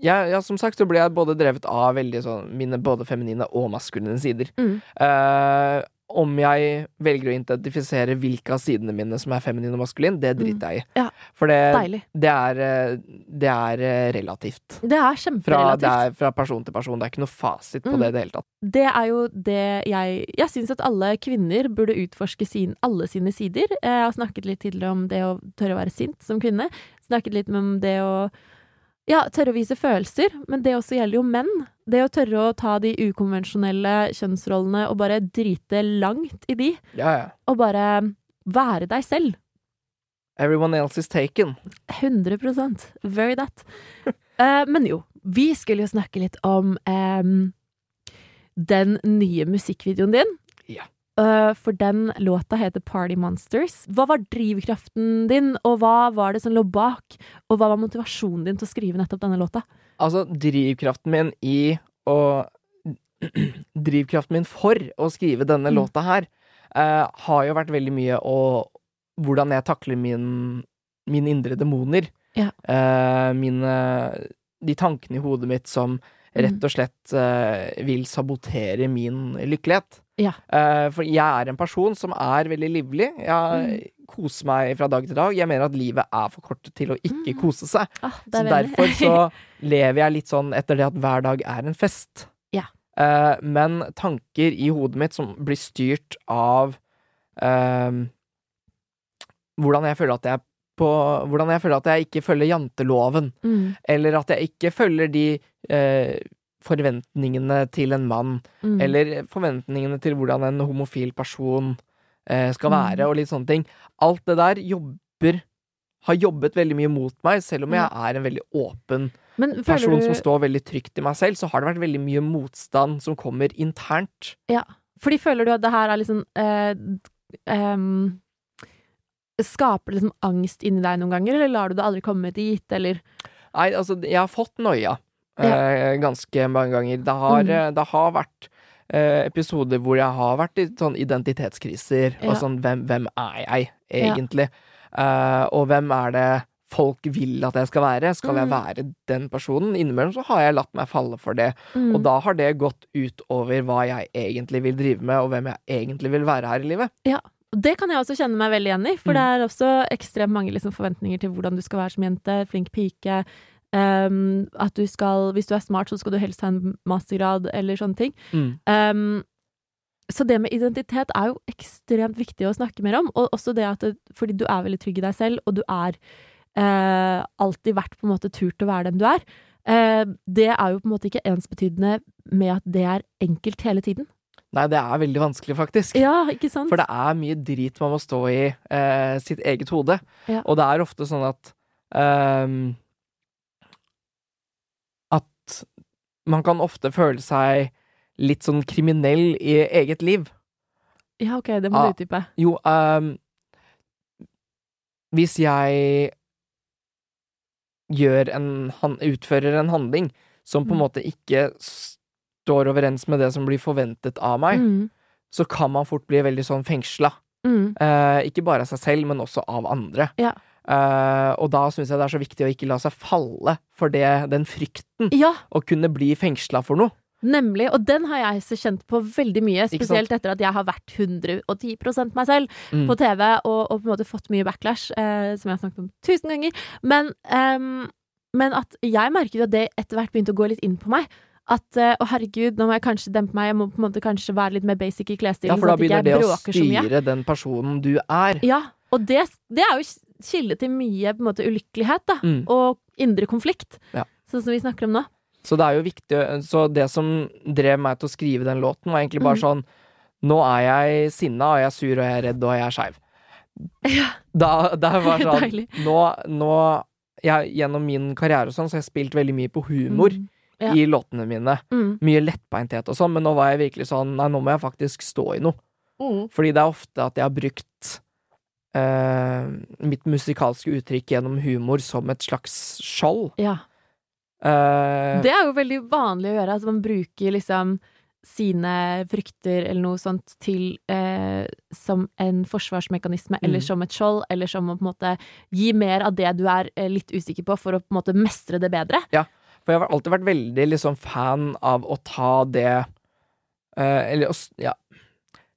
Ja, ja, som sagt så blir jeg både drevet av veldig sånn mine både feminine og maskuline sider. Mm. Uh, om jeg velger å identifisere hvilke av sidene mine som er feminine og maskuline, det driter jeg i. Ja, For det, det er, eh, det er eh, relativt. Det er Fra, det er fra person til person. Det er ikke noe fasit på Mm. det i det hele tatt. Det er jo det jeg Jeg syns at alle kvinner burde utforske sin, alle sine sider. Jeg har snakket litt tidligere om det å tørre å være sint som kvinne. Snakket litt om det å Ja, tørre å vise følelser, men det også gjelder jo menn. Det å tørre å ta de ukonvensjonelle kjønnsrollene og bare drite langt i de, Ja, ja. og bare være deg selv. Everyone else is taken. 100% Very that. uh, [laughs] men jo, vi skulle jo snakke litt om um, den nye musikkvideoen din. Ja. Eh, for den låta heter Party Monsters. Hva var drivkraften din, og hva var det som lå bak? Og hva var motivasjonen din til å skrive nettopp denne låta? Altså, drivkraften min i å [clears throat] Drivkraften min for å skrive denne Mm. låta her, uh, har jo vært veldig mye å Hvordan jeg takler min, mine indre demoner. Ja. Uh, mine De tankene i hodet mitt som Mm. rett og slett uh, vil sabotere min lykkelighet. Ja. Uh, for jeg er en person som er veldig livlig. Jeg Mm. koser meg fra dag til dag. Jeg mener at livet er for kort til å ikke Mm. kose seg. Ah, Så er derfor så [laughs] lever jeg litt sånn etter det at hver dag er en fest. Ja. Uh, men tanker i hodet mitt som blir styrt av uh, hvordan jeg føler at jeg på Hvordan jeg føler at jeg ikke følger janteloven, Mm, eller at jeg ikke følger de eh, forventningene til en mann, mm. eller forventningene til hvordan en homofil person eh, skal Mm. være, og litt sånne ting. Alt det der jobber har jobbet veldig mye mot meg, selv om jeg er en veldig åpen person du som står veldig trygt i meg selv, så har det vært veldig mye motstand som kommer internt. Fordi føler du at det her er liksom eh, em, Skaper det liksom angst inni deg noen ganger, eller lar du det aldri komme dit, eller Nei, altså, jeg har fått noia eh, ganske mange ganger. Det har, Mm. eh, det har vært eh, episoder hvor jeg har vært i sånn identitetskriser, Ja. og sånn hvem, hvem er jeg Ja. egentlig? Eh, og hvem er det folk vil at jeg skal være? Skal jeg Mm. være den personen? Innimellom så har jeg latt meg falle for det, mm. og da har det gått utover hva jeg egentlig vil drive med, og hvem jeg egentlig vil være her i livet. Ja. Det kan jeg også kjenne meg veldig igjen i, for Mm. det er også ekstremt mange liksom, forventninger til hvordan du skal være som jente, flink pike, em, at du skal Hvis du er smart, så skal du helst ha en mastergrad, eller sånne ting. Mm. Um, så det med identitet er jo ekstremt viktig å snakke mer om, og også det at det, fordi du er veldig trygg i deg selv, og du er eh, alltid vært på en måte turt å være den du er. Eh, det er jo på en måte ikke ensbetydende med at det er enkelt hele tiden. Nei, det er veldig vanskelig, faktisk. Ja, ikke sant? For det er mye drit man må stå i eh, sitt eget hode. Ja. Og det er ofte sånn at ehm, At man kan ofte føle seg litt sånn kriminell i eget liv. Ja, ok, det må Ah. du utdype. Jo, um, Hvis jeg gjør en han, utfører en handling som på en Mm. måte ikke står overens med det som blir forventet av meg, Mm, så kan man fort bli veldig sånn fengsla. mm, Eh, ikke bare av seg selv, men også av andre. Ja. Eh, og da syns jeg det er så viktig å ikke la seg falle for det, den frykten. ja, Å kunne bli fengsla for noe. nemlig. Og den har jeg så kjent på veldig mye, spesielt etter at jeg har vært 110 meg selv Mm. på TV, og, og på en måte fått mye backlash, eh, som jeg har snakket om tusen ganger. Men, um, men at jeg merker jo at det etter hvert begynte å gå litt inn på meg. At eh, å herregud, nå må jeg kanskje dempe meg, jeg må på en måte kanskje være litt mer basic i klesstilen, Ja, for sånn da begynner det å styre den personen du er. Ja, og det, det er jo kilde til mye på en måte ulykkelighet, da. Mm. Og indre konflikt. Ja. Sånn som vi snakker om nå. Så det er jo viktig Så det som drev meg til å skrive den låten, var egentlig bare Mm. sånn Nå er jeg sinna, og jeg er sur, og jeg er redd, og jeg er skeiv. [laughs] Ja. Da, [laughs] det var sånn Nå, nå jeg, Gjennom min karriere og sånn, så har jeg spilt veldig mye på humor Mm. Ja. i låtene mine. Mm. Mye lettbeinthet og sånn, men nå var jeg virkelig sånn Nei, nå må jeg faktisk stå i noe. Mm. Fordi det er ofte at jeg har brukt eh, mitt musikalske uttrykk gjennom humor som et slags skjold. Ja. Eh, Det er jo veldig vanlig å gjøre, at man bruker liksom sine frykter eller noe sånt til eh, som en forsvarsmekanisme, eller Mm. som et skjold, eller som å på en måte gi mer av det du er litt usikker på, for å på en måte mestre det bedre. Ja, For jeg har alltid vært veldig liksom fan av å ta det eh, Eller ja.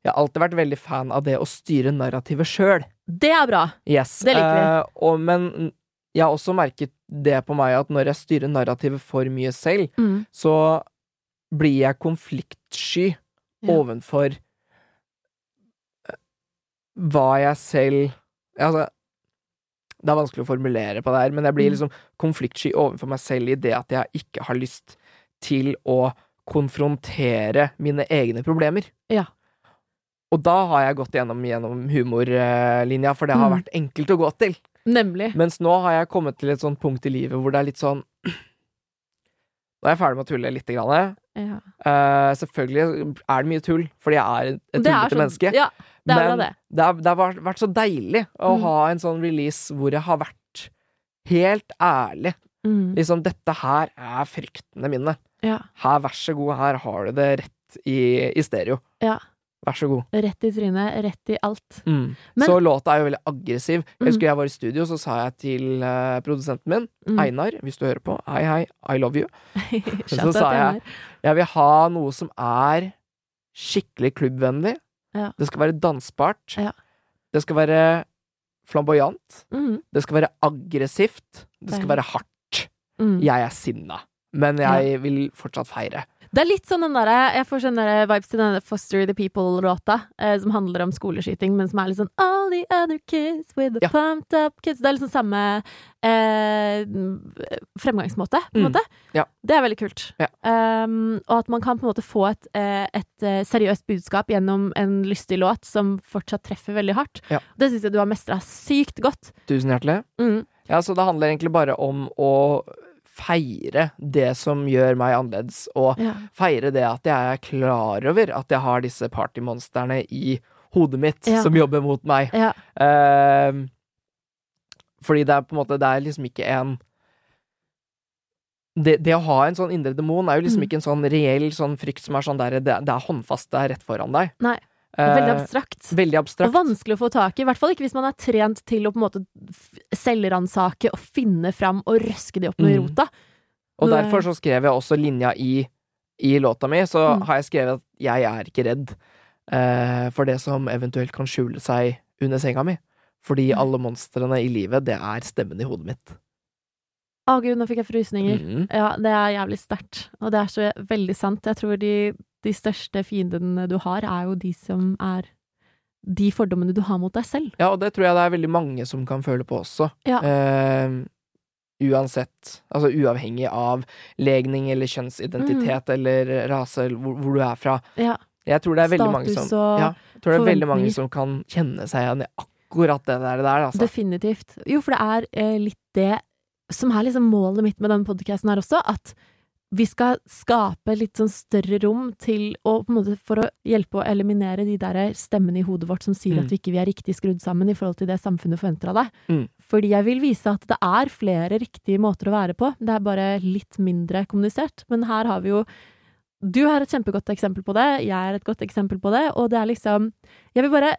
Jeg har alltid vært veldig fan av det å styre narrativet sjøl. Det er bra! Yes. Det liker vi. Eh, og, men jeg har også merket det på meg at når jeg styrer narrativet for mye selv, Mm. så blir jeg konfliktsky Ja. ovenfor eh, hva jeg selv Altså Det er vanskelig å formulere på det her, men jeg blir Mm. liksom konfliktsky overfor meg selv i det at jeg ikke har lyst til å konfrontere mine egne problemer. Ja. Og da har jeg gått gjennom, gjennom humorlinja, for det har Mm. vært enkelt å gå til. Nemlig. Mens nå har jeg kommet til et sånt punkt i livet hvor det er litt sånn [clears throat] Nå er jeg ferdig med å tulle lite grann. Ja. Uh, selvfølgelig er det mye tull, fordi jeg er et tullete sånn- menneske. Ja, det er Men det. det har, det har vært så deilig å Mm. ha en sånn release hvor jeg har vært helt ærlig. Mm. Liksom, dette her er fryktene mine. Ja. Her, vær så god, her har du det rett i, i stereo. Ja. Vær så god. Rett i trynet, rett i alt. Mm. Men- så låta er jo veldig aggressiv. Jeg Mm. husker jeg var i studio, så sa jeg til uh, produsenten min, Mm. Einar, hvis du hører på, hei hei, I love you. [laughs] Så sa jeg jeg vil ha noe som er skikkelig klubbvennlig. Ja. Det skal være dansbart. Ja. Det skal være flamboyant. Mm. Det skal være aggressivt. Det skal være hardt. Mm. Jeg er sinna, men jeg vil fortsatt feire. Det er litt sånn den derre Jeg får sånne vibes til denne Foster the People-låta, eh, som handler om skoleskyting, men som er litt sånn All the other kids with the Ja. pumped up kids. Det er liksom samme eh, fremgangsmåte, på en Mm. måte. Ja. Det er veldig kult. Ja. Um, og at man kan på en måte få et, eh, et eh, seriøst budskap gjennom en lystig låt som fortsatt treffer veldig hardt. Det syns jeg du har mestra sykt godt. Tusen hjertelig. Mm. Ja, så det handler egentlig bare om å feire det som gjør meg annerledes, og Ja. feire det at jeg er klar over at jeg har disse partymonstrene i hodet mitt Ja. som jobber mot meg. Ja. Ehm, fordi det er på en måte Det er liksom ikke en det, det å ha en sånn indre demon er jo liksom Mm. ikke en sånn reell sånn frykt som er sånn der Det, det er håndfast, det er rett foran deg. Nei. Det abstrakt. veldig Eh, abstrakt. Og vanskelig å få tak i, i hvert fall ikke hvis man er trent til å på en måte selvransake og finne fram og røske de opp med Mm. rota. Og Nå er- derfor så skrev jeg også linja i, i låta mi, så Mm. har jeg skrevet at jeg er ikke redd eh, for det som eventuelt kan skjule seg under senga mi. Fordi Nei. alle monstrene i livet, det er stemmen i hodet mitt. Å gud, nå fikk jeg frysninger. Mm. Ja, det er jævlig sterkt, og det er så veldig sant. Jeg tror de, de største fiendene du har, er jo de som er de fordommene du har mot deg selv. Ja, og det tror jeg det er veldig mange som kan føle på også. Ja. Eh, uansett, altså uavhengig av legning eller kjønnsidentitet Mm. eller rase, eller hvor, hvor du er fra. Ja. Jeg tror det er veldig mange som ja, jeg tror det er veldig mange som kan kjenne seg igjen i akkurat det der altså. Definitivt. Jo, for det er eh, litt det som er liksom målet mitt med denne podcasten her også, at vi skal skape litt sånn større rom til å på en måte For å hjelpe å eliminere de der stemmene i hodet vårt som sier Mm. at vi ikke er riktig skrudd sammen i forhold til det samfunnet forventer av deg. Mm. Fordi jeg vil vise at det er flere riktige måter å være på, det er bare litt mindre kommunisert. Men her har vi jo Du er et kjempegodt eksempel på det, jeg er et godt eksempel på det, og det er liksom Jeg vil bare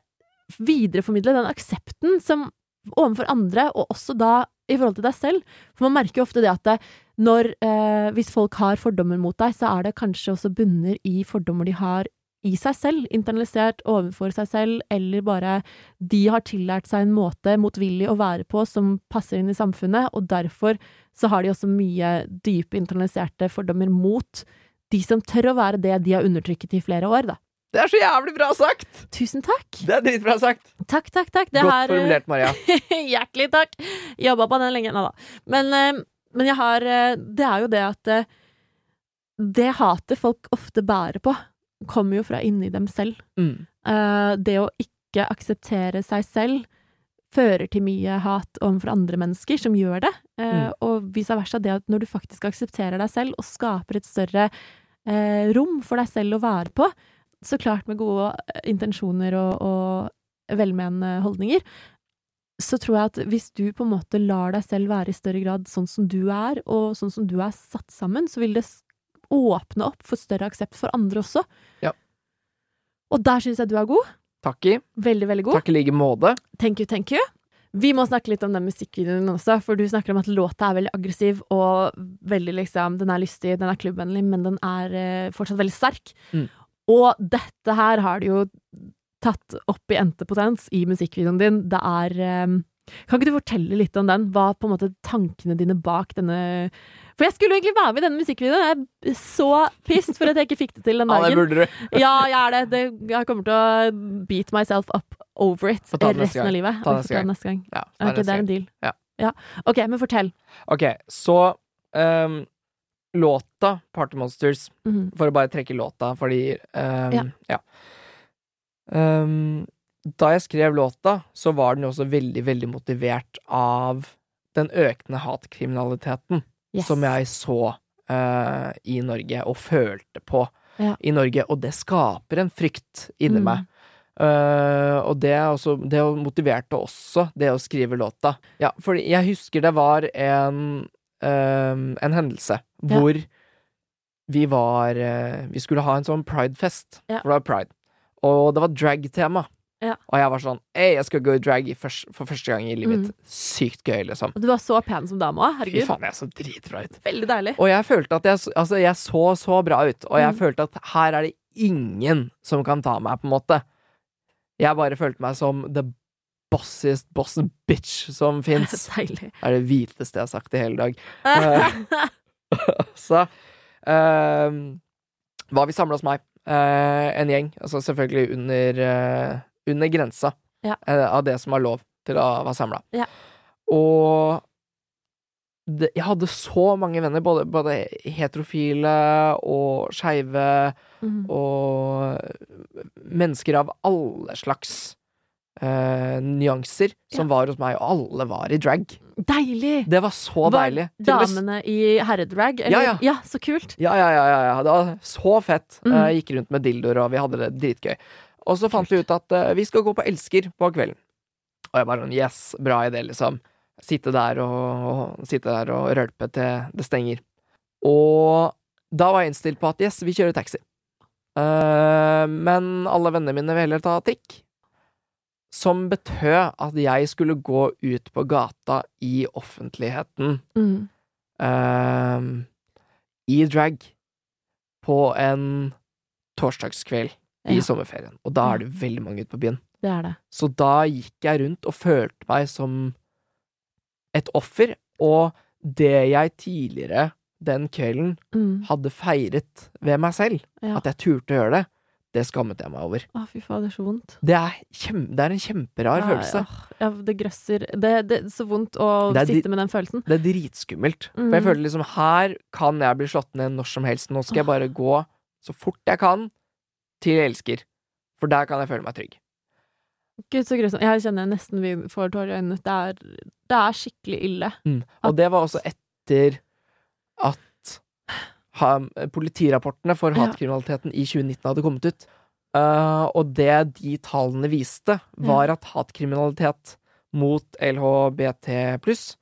videreformidle den aksepten som overfor andre, og også da i forhold til deg selv. For man merker jo ofte det at det, når eh, Hvis folk har fordommer mot deg, så er det kanskje også bunner i fordommer de har i seg selv, internalisert overfor seg selv, eller bare de har tillært seg en måte motvillig å være på som passer inn i samfunnet, og derfor så har de også mye dype internaliserte fordommer mot de som tør å være det de har undertrykket i flere år, da. Det er så jævlig bra sagt! Tusen takk! Det er dritbra sagt! Takk, takk, takk. Det Godt her, eh, formulert, Maria. [laughs] Hjertelig takk. Jobba på den lenge. Nei da. Men, eh, men jeg har eh, Det er jo det at eh, Det hatet folk ofte bærer på, kommer jo fra inni dem selv. Mm. Eh, Det å ikke akseptere seg selv fører til mye hat overfor andre mennesker som gjør det. Eh, Mm. Og vice versa, det at når du faktisk aksepterer deg selv og skaper et større eh, rom for deg selv å være på, så klart med gode eh, intensjoner og, og velmenende holdninger, så tror jeg at hvis du på en måte lar deg selv være i større grad sånn som du er, og sånn som du er satt sammen, så vil det åpne opp for større aksept for andre også. Ja. Og der syns jeg du er god. Takk i. Veldig, veldig god. Takk i like måte. Thank you, thank you. Vi må snakke litt om den musikkvideoen også, for du snakker om at låta er veldig aggressiv og veldig liksom Den er lystig, den er klubbvennlig, men den er eh, fortsatt veldig sterk. Mm. Og dette her har du jo tatt opp i endte potens i musikkvideoen din. Det er um, Kan ikke du fortelle litt om den? Hva på en måte tankene dine bak denne For jeg skulle jo egentlig være med i denne musikkvideoen. Jeg er så pissed for at jeg ikke fikk det til den dagen. [laughs] Ja, det burde du. [laughs] Ja, jeg er det. det. Jeg kommer til å beat myself up over it resten av livet. Ta det neste gang. neste gang. Ja, Ok, neste det er en deal. Ja. Ok, men fortell. Ok, så ehm, låta Party Monsters Mhm. For å bare trekke låta, fordi um, Ja. ja. Um, da jeg skrev låta, så var den jo også veldig, veldig motivert av den økende hatkriminaliteten Yes. som jeg så uh, i Norge, og følte på Ja. i Norge. Og det skaper en frykt inni Mm. meg. Uh, og det, også, det motiverte også det å skrive låta. Ja, for jeg husker det var en, ehm, en hendelse Ja. hvor vi var uh, Vi skulle ha en sånn pridefest. Ja. For det var pride. Og det var drag-tema. Ja. Og jeg var sånn Ei, jeg skal gå i drag for første gang i livet Mm. Sykt gøy, liksom. Og du var så pen som dame òg. Fy Herregud. faen, jeg så dritbra ut. Veldig deilig. Og jeg følte at jeg, altså, jeg så så bra ut, og jeg Mm. følte at her er det ingen som kan ta meg, på en måte. Jeg bare følte meg som the bossiest boss bitch som [laughs] fins. Det er det hviteste jeg har sagt i hele dag. Eh, [laughs] Så uh, var vi samla hos meg, uh, en gjeng, altså selvfølgelig under, uh, under grensa Ja. eh, av det som var lov til å være samla. Ja. Og det, jeg hadde så mange venner, både, både heterofile og skeive mm. og mennesker av alle slags eh, nyanser som var hos meg, og alle var i drag. Deilig! Det var så Var deilig. Damene i herredrag? Ja, ja, ja. så kult. Ja, ja, ja, ja, ja. Det var så fett. Mm. Uh, gikk rundt med dildoer, og vi hadde det dritgøy. Og så fant vi ut at uh, vi skal gå på Elsker på kvelden. Og jeg bare sånn Yes, bra idé, liksom. Sitte der og, og sitte der og rølpe til det stenger. Og da var jeg innstilt på at yes, vi kjører taxi. Eh, men alle vennene mine vil heller ta trikk. Som betød at jeg skulle gå ut på gata i offentligheten Mm. uh, i drag på en torsdagskveld i Ja. sommerferien. Og da er det veldig mange ute på byen. Det er det. Så da gikk jeg rundt og følte meg som et offer. Og det jeg tidligere den kvelden Mm. hadde feiret ved meg selv, Ja. at jeg turte å gjøre det, det skammet jeg meg over. Å, fy faen, det er så vondt. Det er, kjem, det er en kjemperar Ja, følelse. Ja. Ja, det grøsser. Det, det er så vondt å er sitte med den følelsen. Det er dritskummelt. For Mhm. jeg føler liksom her kan jeg bli slått ned når som helst. Nå skal jeg bare gå så fort jeg kan til jeg elsker. For der kan jeg føle meg trygg. Gud, så grusomt. Jeg kjenner nesten vi får tårer i øynene. Det er, det er skikkelig ille. Mm. Og det var også etter at ha, politirapportene for Ja. hatkriminaliteten i 2019 hadde kommet ut. Uh, og det de tallene viste, var at hatkriminalitet mot LHBT pluss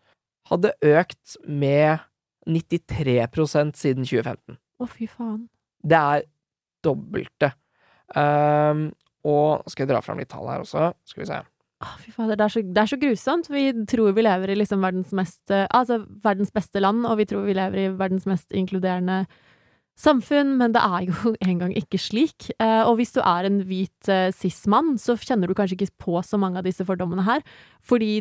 hadde økt med 93% siden 2015. Å, fy faen. Det er dobbelte. Ehm, og skal jeg dra fram litt tall her også? Skal vi se. Å, fy fader, det er, så, det er så grusomt. Vi tror vi lever i liksom verdens mest eh, Altså verdens beste land, og vi tror vi lever i verdens mest inkluderende samfunn, men det er jo [laughs] engang ikke slik. Eh, og hvis du er en hvit eh, cis-mann, så kjenner du kanskje ikke på så mange av disse fordommene her, fordi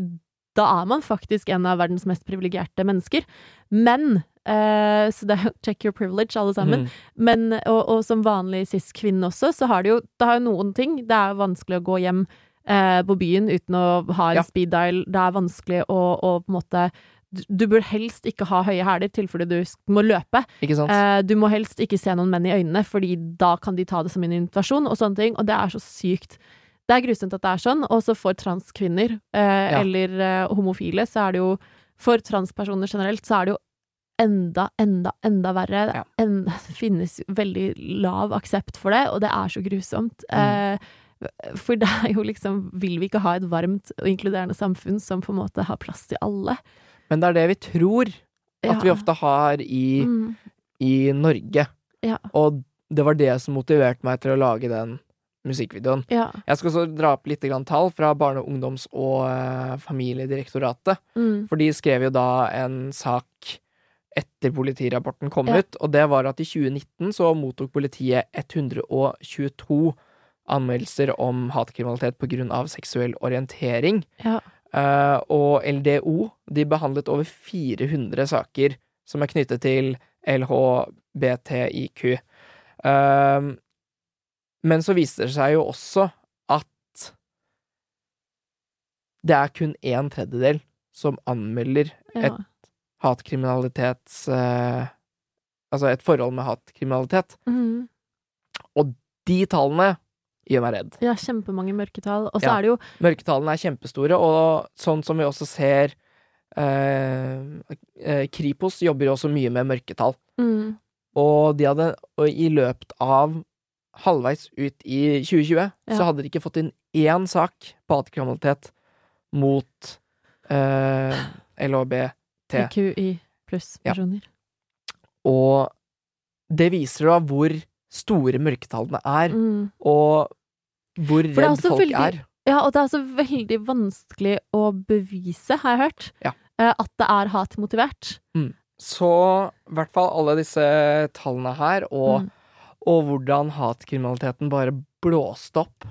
da er man faktisk en av verdens mest privilegerte mennesker. Men eh, Så det er jo check your privilege, alle sammen. Mm. Men, og, og som vanlig cis-kvinne også, så har det jo Det har jo noen ting. Det er vanskelig å gå hjem eh, på byen uten å ha en Ja. speed dial. Det er vanskelig å, å på en måte du, bør helst ikke ha høye hæler i tilfelle du må løpe. Eh, du må helst ikke se noen menn i øynene, fordi da kan de ta det som en invitasjon, og sånne ting. Og det er så sykt. Det er grusomt at det er sånn. Og så for transkvinner, eh, eller eh, homofile, så er det jo For transpersoner generelt, så er det jo enda, enda, enda verre. Ja. Det finnes veldig lav aksept for det, og det er så grusomt. Mm. Eh, for det er jo liksom Vil vi ikke ha et varmt og inkluderende samfunn som på en måte har plass til alle? Men det er det vi tror at Ja. vi ofte har i, Mm. i Norge. Ja. Og det var det som motiverte meg til å lage den musikkvideoen. Ja. Jeg skal også dra opp litt grann tall fra Barne-, ungdoms- og eh, familiedirektoratet. Mm. For de skrev jo da en sak etter politirapporten kom ut, og det var at i 2019 så mottok politiet 122 anmeldelser om hatkriminalitet av seksuell orientering. Ja. Uh, og LDO de behandlet over 400 saker som er knyttet til LHBTIQ. Uh, men så viser det seg jo også at det er kun en tredjedel som anmelder Ja. et hatkriminalitets... uh, altså et forhold med hatkriminalitet. og De tallene gjør meg redd. ja, kjempemange mørketall. Og så Ja. er det jo Mørketallene er kjempestore, og sånn som vi også ser eh, eh, Kripos jobber jo også mye med mørketall. mm, Og de hadde og i løpet av halvveis ut i 2020 Ja. så hadde de ikke fått inn én sak på hatkriminalitet mot eh, LHBT. QI pluss Ja. personer. Og det viser da hvor store mørketallene er, Mm. og hvor redd folk veldig- er. Ja, og det er altså veldig vanskelig å bevise, har jeg hørt, Ja. eh, at det er hatmotivert. Så i hvert fall alle disse tallene her, og, Mm. og hvordan hatkriminaliteten bare blåste opp,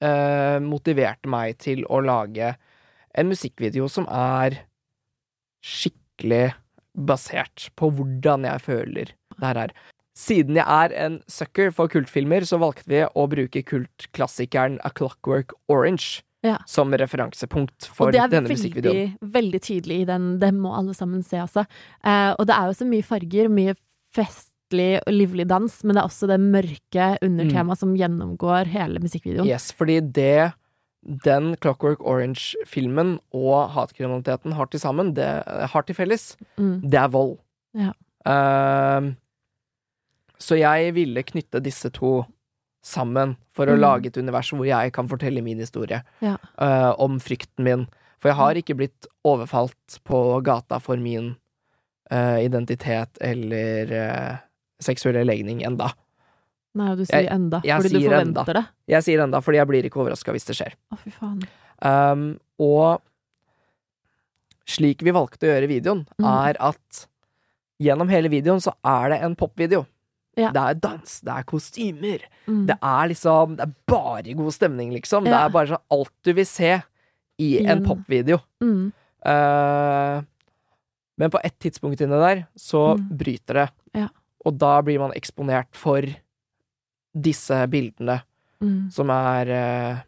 eh, motiverte meg til å lage en musikkvideo som er skikkelig basert på hvordan jeg føler det her er. Siden jeg er en sucker for kultfilmer, så valgte vi å bruke kultklassikeren A Clockwork Orange Ja. som referansepunkt for denne musikkvideoen. og det er veldig, veldig tydelig i den. Det må alle sammen se, altså. Eh, og det er jo så mye farger, mye festlig og livlig dans, men det er også det mørke undertemaet som gjennomgår hele musikkvideoen. Yes, fordi det den Clockwork Orange-filmen og hatkriminaliteten har til sammen, det har til felles, Mm. det er vold. Ja. Ehm, så jeg ville knytte disse to sammen for å Mm. lage et univers hvor jeg kan fortelle min historie Ja. uh, om frykten min. For jeg har ikke blitt overfalt på gata for min uh, identitet eller uh, seksuelle legning enda. Nei, du sier Jeg- enda, jeg fordi du forventer enda. det. Jeg sier enda, fordi jeg blir ikke overraska hvis det skjer. Å, fy faen. Um, og slik vi valgte å gjøre videoen, Mm. er at gjennom hele videoen så er det en popvideo. Ja. Det er dans, det er kostymer, Mm. det er liksom Det er bare god stemning, liksom. Det er bare sånn alt du vil se i en mm. popvideo. Mm. Uh, men på ett tidspunkt inne der så Mm. bryter det, Ja. og da blir man eksponert for disse bildene Mm. som er uh,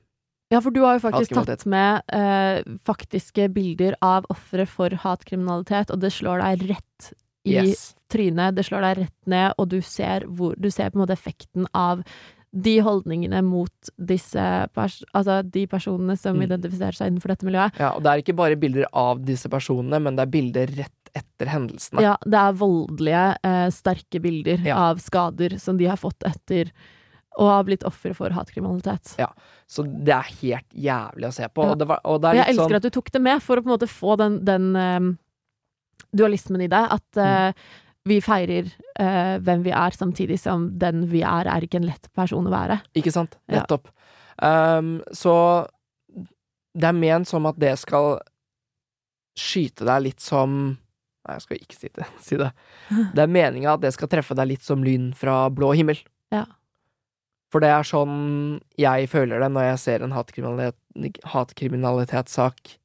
Ja, for du har jo faktisk tatt med eh, faktiske bilder av ofre for hatkriminalitet, og det slår deg rett i Yes. trynet, det slår deg rett ned, og du ser, hvor, du ser på en måte effekten av de holdningene mot disse pers altså de personene som Mm. identifiserer seg innenfor dette miljøet. Ja, og det er ikke bare bilder av disse personene, men det er bilder rett etter hendelsene. Ja, det er voldelige, eh, sterke bilder Ja. av skader som de har fått etter og har blitt ofre for hatkriminalitet. Ja. Så det er helt jævlig å se på. Ja. Og, det var, og Jeg elsker sånn at du tok det med, for å på en måte få den, den eh, dualismen i det. At uh, vi feirer uh, hvem vi er, samtidig som den vi er, er ikke en lett person å være. Ikke sant? Ja. Um, så det er ment som at det skal skyte deg litt som Nei, jeg skal ikke si det. [laughs] Si det. [laughs] det er meninga at det skal treffe deg litt som lyn fra blå himmel. Ja. For det er sånn jeg føler det når jeg ser en hatkriminalitet, hatkriminalitetssak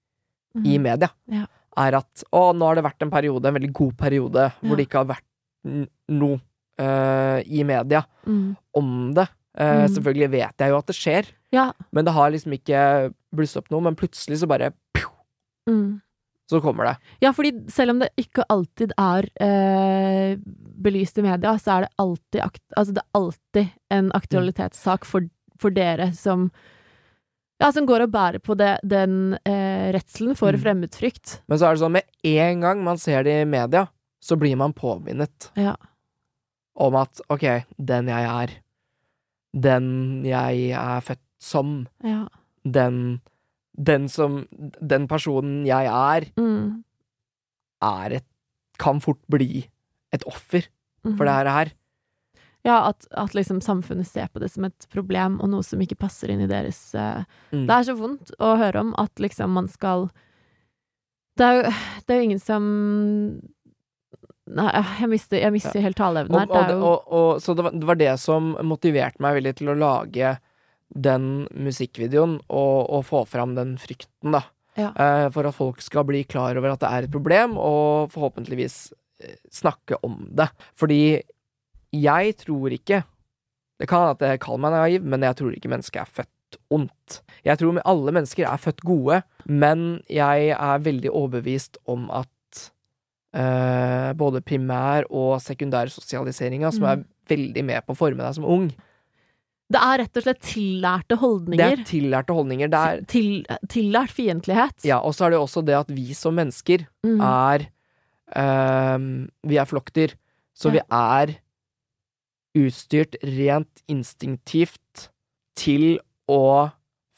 i Mhm. media. Ja. Er at å, nå har det vært en periode, en veldig god periode, Ja. hvor det ikke har vært noe uh, i media Mm. om det. Uh, Mm. Selvfølgelig vet jeg jo at det skjer, Ja. men det har liksom ikke blusset opp noe. Men plutselig så bare pju, Mm. så kommer det. Ja, fordi selv om det ikke alltid er uh, belyst i media, så er det alltid, altså det er alltid en aktualitetssak for, for dere som ja, som går og bærer på det, den eh, redselen for Mm. fremmedfrykt. Men så er det sånn med en gang man ser det i media, så blir man påminnet Ja. om at ok, den jeg er, den jeg er født som, Ja. den den som Den personen jeg er, Mm. er et Kan fort bli et offer for det her. Ja, at, at liksom samfunnet ser på det som et problem, og noe som ikke passer inn i deres uh, Mm. Det er så vondt å høre om at liksom man skal Det er jo, det er jo ingen som Nei, jeg mister, jeg mister helt taleevnen her. Og, Det og, og, og, så det var, det var det som motiverte meg veldig til å lage den musikkvideoen, og, og få fram den frykten, da. Ja. Uh, for at folk skal bli klar over at det er et problem, og forhåpentligvis eh, snakke om det. Fordi jeg tror ikke Det kan at jeg kaller meg naiv, men jeg tror ikke mennesket er født ondt. Jeg tror alle mennesker er født gode, men jeg er veldig overbevist om at eh, både primær- og sekundærsosialiseringa, som Mm. er veldig med på å forme deg som ung, Det er rett og slett tillærte holdninger. det er tillærte holdninger. Det er Til, tillært fiendtlighet. Ja, og så er det også det at vi som mennesker Mm. er ehm, Vi er flokkdyr, så Ja. vi er utstyrt rent instinktivt til å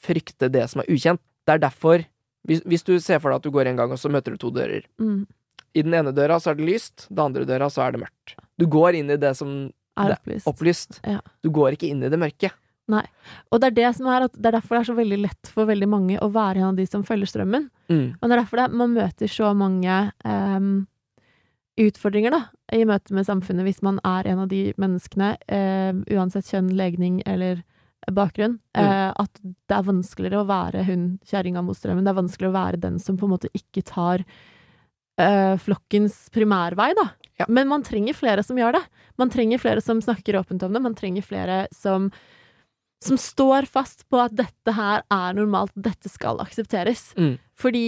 frykte det som er ukjent. Det er derfor hvis, hvis du ser for deg at du går en gang, og så møter du to dører. Mm. I den ene døra så er det lyst, den andre døra så er det mørkt. Du går inn i det som Er opplyst. opplyst. Ja. Du går ikke inn i det mørke. Nei. Og det er det som er at det er derfor det er så veldig lett for veldig mange å være en av de som følger strømmen. Mm. Og det er derfor det, man møter så mange em, utfordringer da, i møte med samfunnet hvis man er en av de menneskene, eh, uansett kjønn, legning eller bakgrunn, eh, at det er vanskeligere å være hun kjerringa mot strømmen. Det er vanskeligere å være den som på en måte ikke tar eh, flokkens primærvei, da. Ja. Men man trenger flere som gjør det. Man trenger flere som snakker åpent om det. Man trenger flere som som står fast på at dette her er normalt, dette skal aksepteres. Mm. Fordi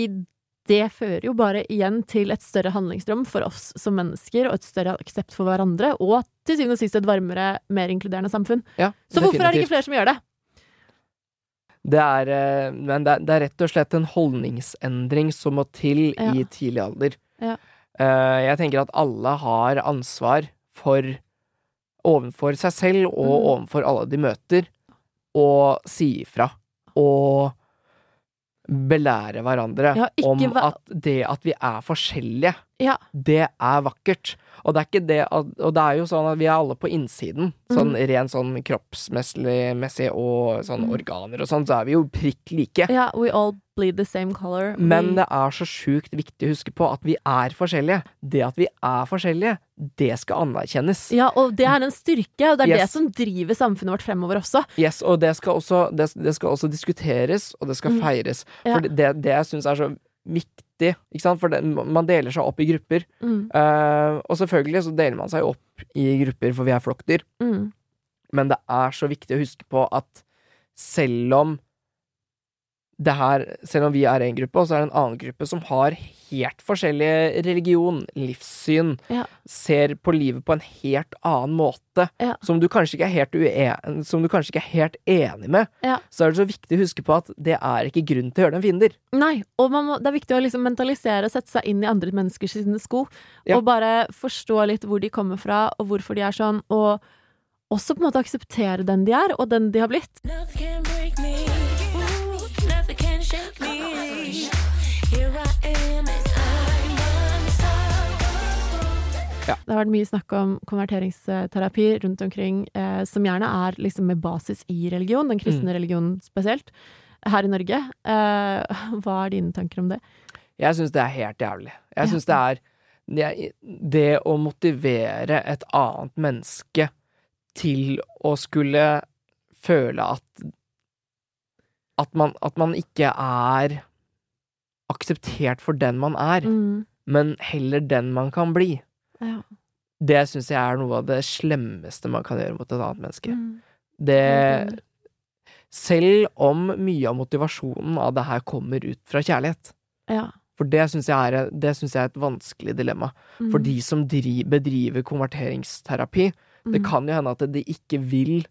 det fører jo bare igjen til et større handlingsrom for oss som mennesker, og et større aksept for hverandre, og til syvende og sist et varmere, mer inkluderende samfunn. Ja, Så hvorfor er det ikke flere som gjør det? Det er, eh, men det er, det er rett og slett en holdningsendring som må til Ja. i tidlig alder. Ja. Eh, Jeg tenker at alle har ansvar for overfor seg selv og Mm. overfor alle de møter, å si ifra. Og belære hverandre Ja, om at det at vi er forskjellige, Ja. det er vakkert. Og det er ikke det Og det er jo sånn at vi er alle på innsiden. Sånn Mm. ren sånn kroppsmessig og sånn Mm. organer og sånn, så er vi jo prikk like. Ja, we all bleed the same color. Men det er så sjukt viktig å huske på at vi er forskjellige. Det at vi er forskjellige, det skal anerkjennes. Ja, og det er en styrke, og det er det som driver samfunnet vårt fremover også. Yes, og det skal også, det, det skal også diskuteres, og det skal Mm. feires. Ja. For det, det jeg syns er så viktig, ikke sant, for det, man deler seg opp i grupper. Mm, Uh, og selvfølgelig så deler man seg opp i grupper, for vi er flokkdyr. mm, Men det er så viktig å huske på at selv om det her, selv om vi er en gruppe, og så er det en annen gruppe som har helt forskjellig religion, livssyn, Ja. ser på livet på en helt annen måte, Ja. som, du kanskje ikke er helt uen, som du kanskje ikke er helt enig med, Ja. så er det så viktig å huske på at det er ikke grunn til å gjøre dem fiender. Nei, og man må, det er viktig å liksom mentalisere og sette seg inn i andre menneskers sko. Ja. Og bare forstå litt hvor de kommer fra, og hvorfor de er sånn. Og også på en måte akseptere den de er, og den de har blitt. Nothing can break me. Unstoppable. Det har vært mye snakk om konverteringsterapi rundt omkring, eh, som gjerne er liksom med basis i religion, den kristne religionen spesielt, her i Norge. Eh, [laughs] hva er dine tanker om det? Jeg syns det er helt jævlig. Jeg Ja. syns det er det, det å motivere et annet menneske til å skulle føle at at man, at man ikke er akseptert for den man er, Mm, men heller den man kan bli. Ja. Det syns jeg er noe av det slemmeste man kan gjøre mot et annet menneske. Mm, Det Selv om mye av motivasjonen av det her kommer ut fra kjærlighet. ja. For det syns jeg, jeg er et vanskelig dilemma. Mm, For de som driver, bedriver konverteringsterapi, det mm. kan jo hende at de ikke vil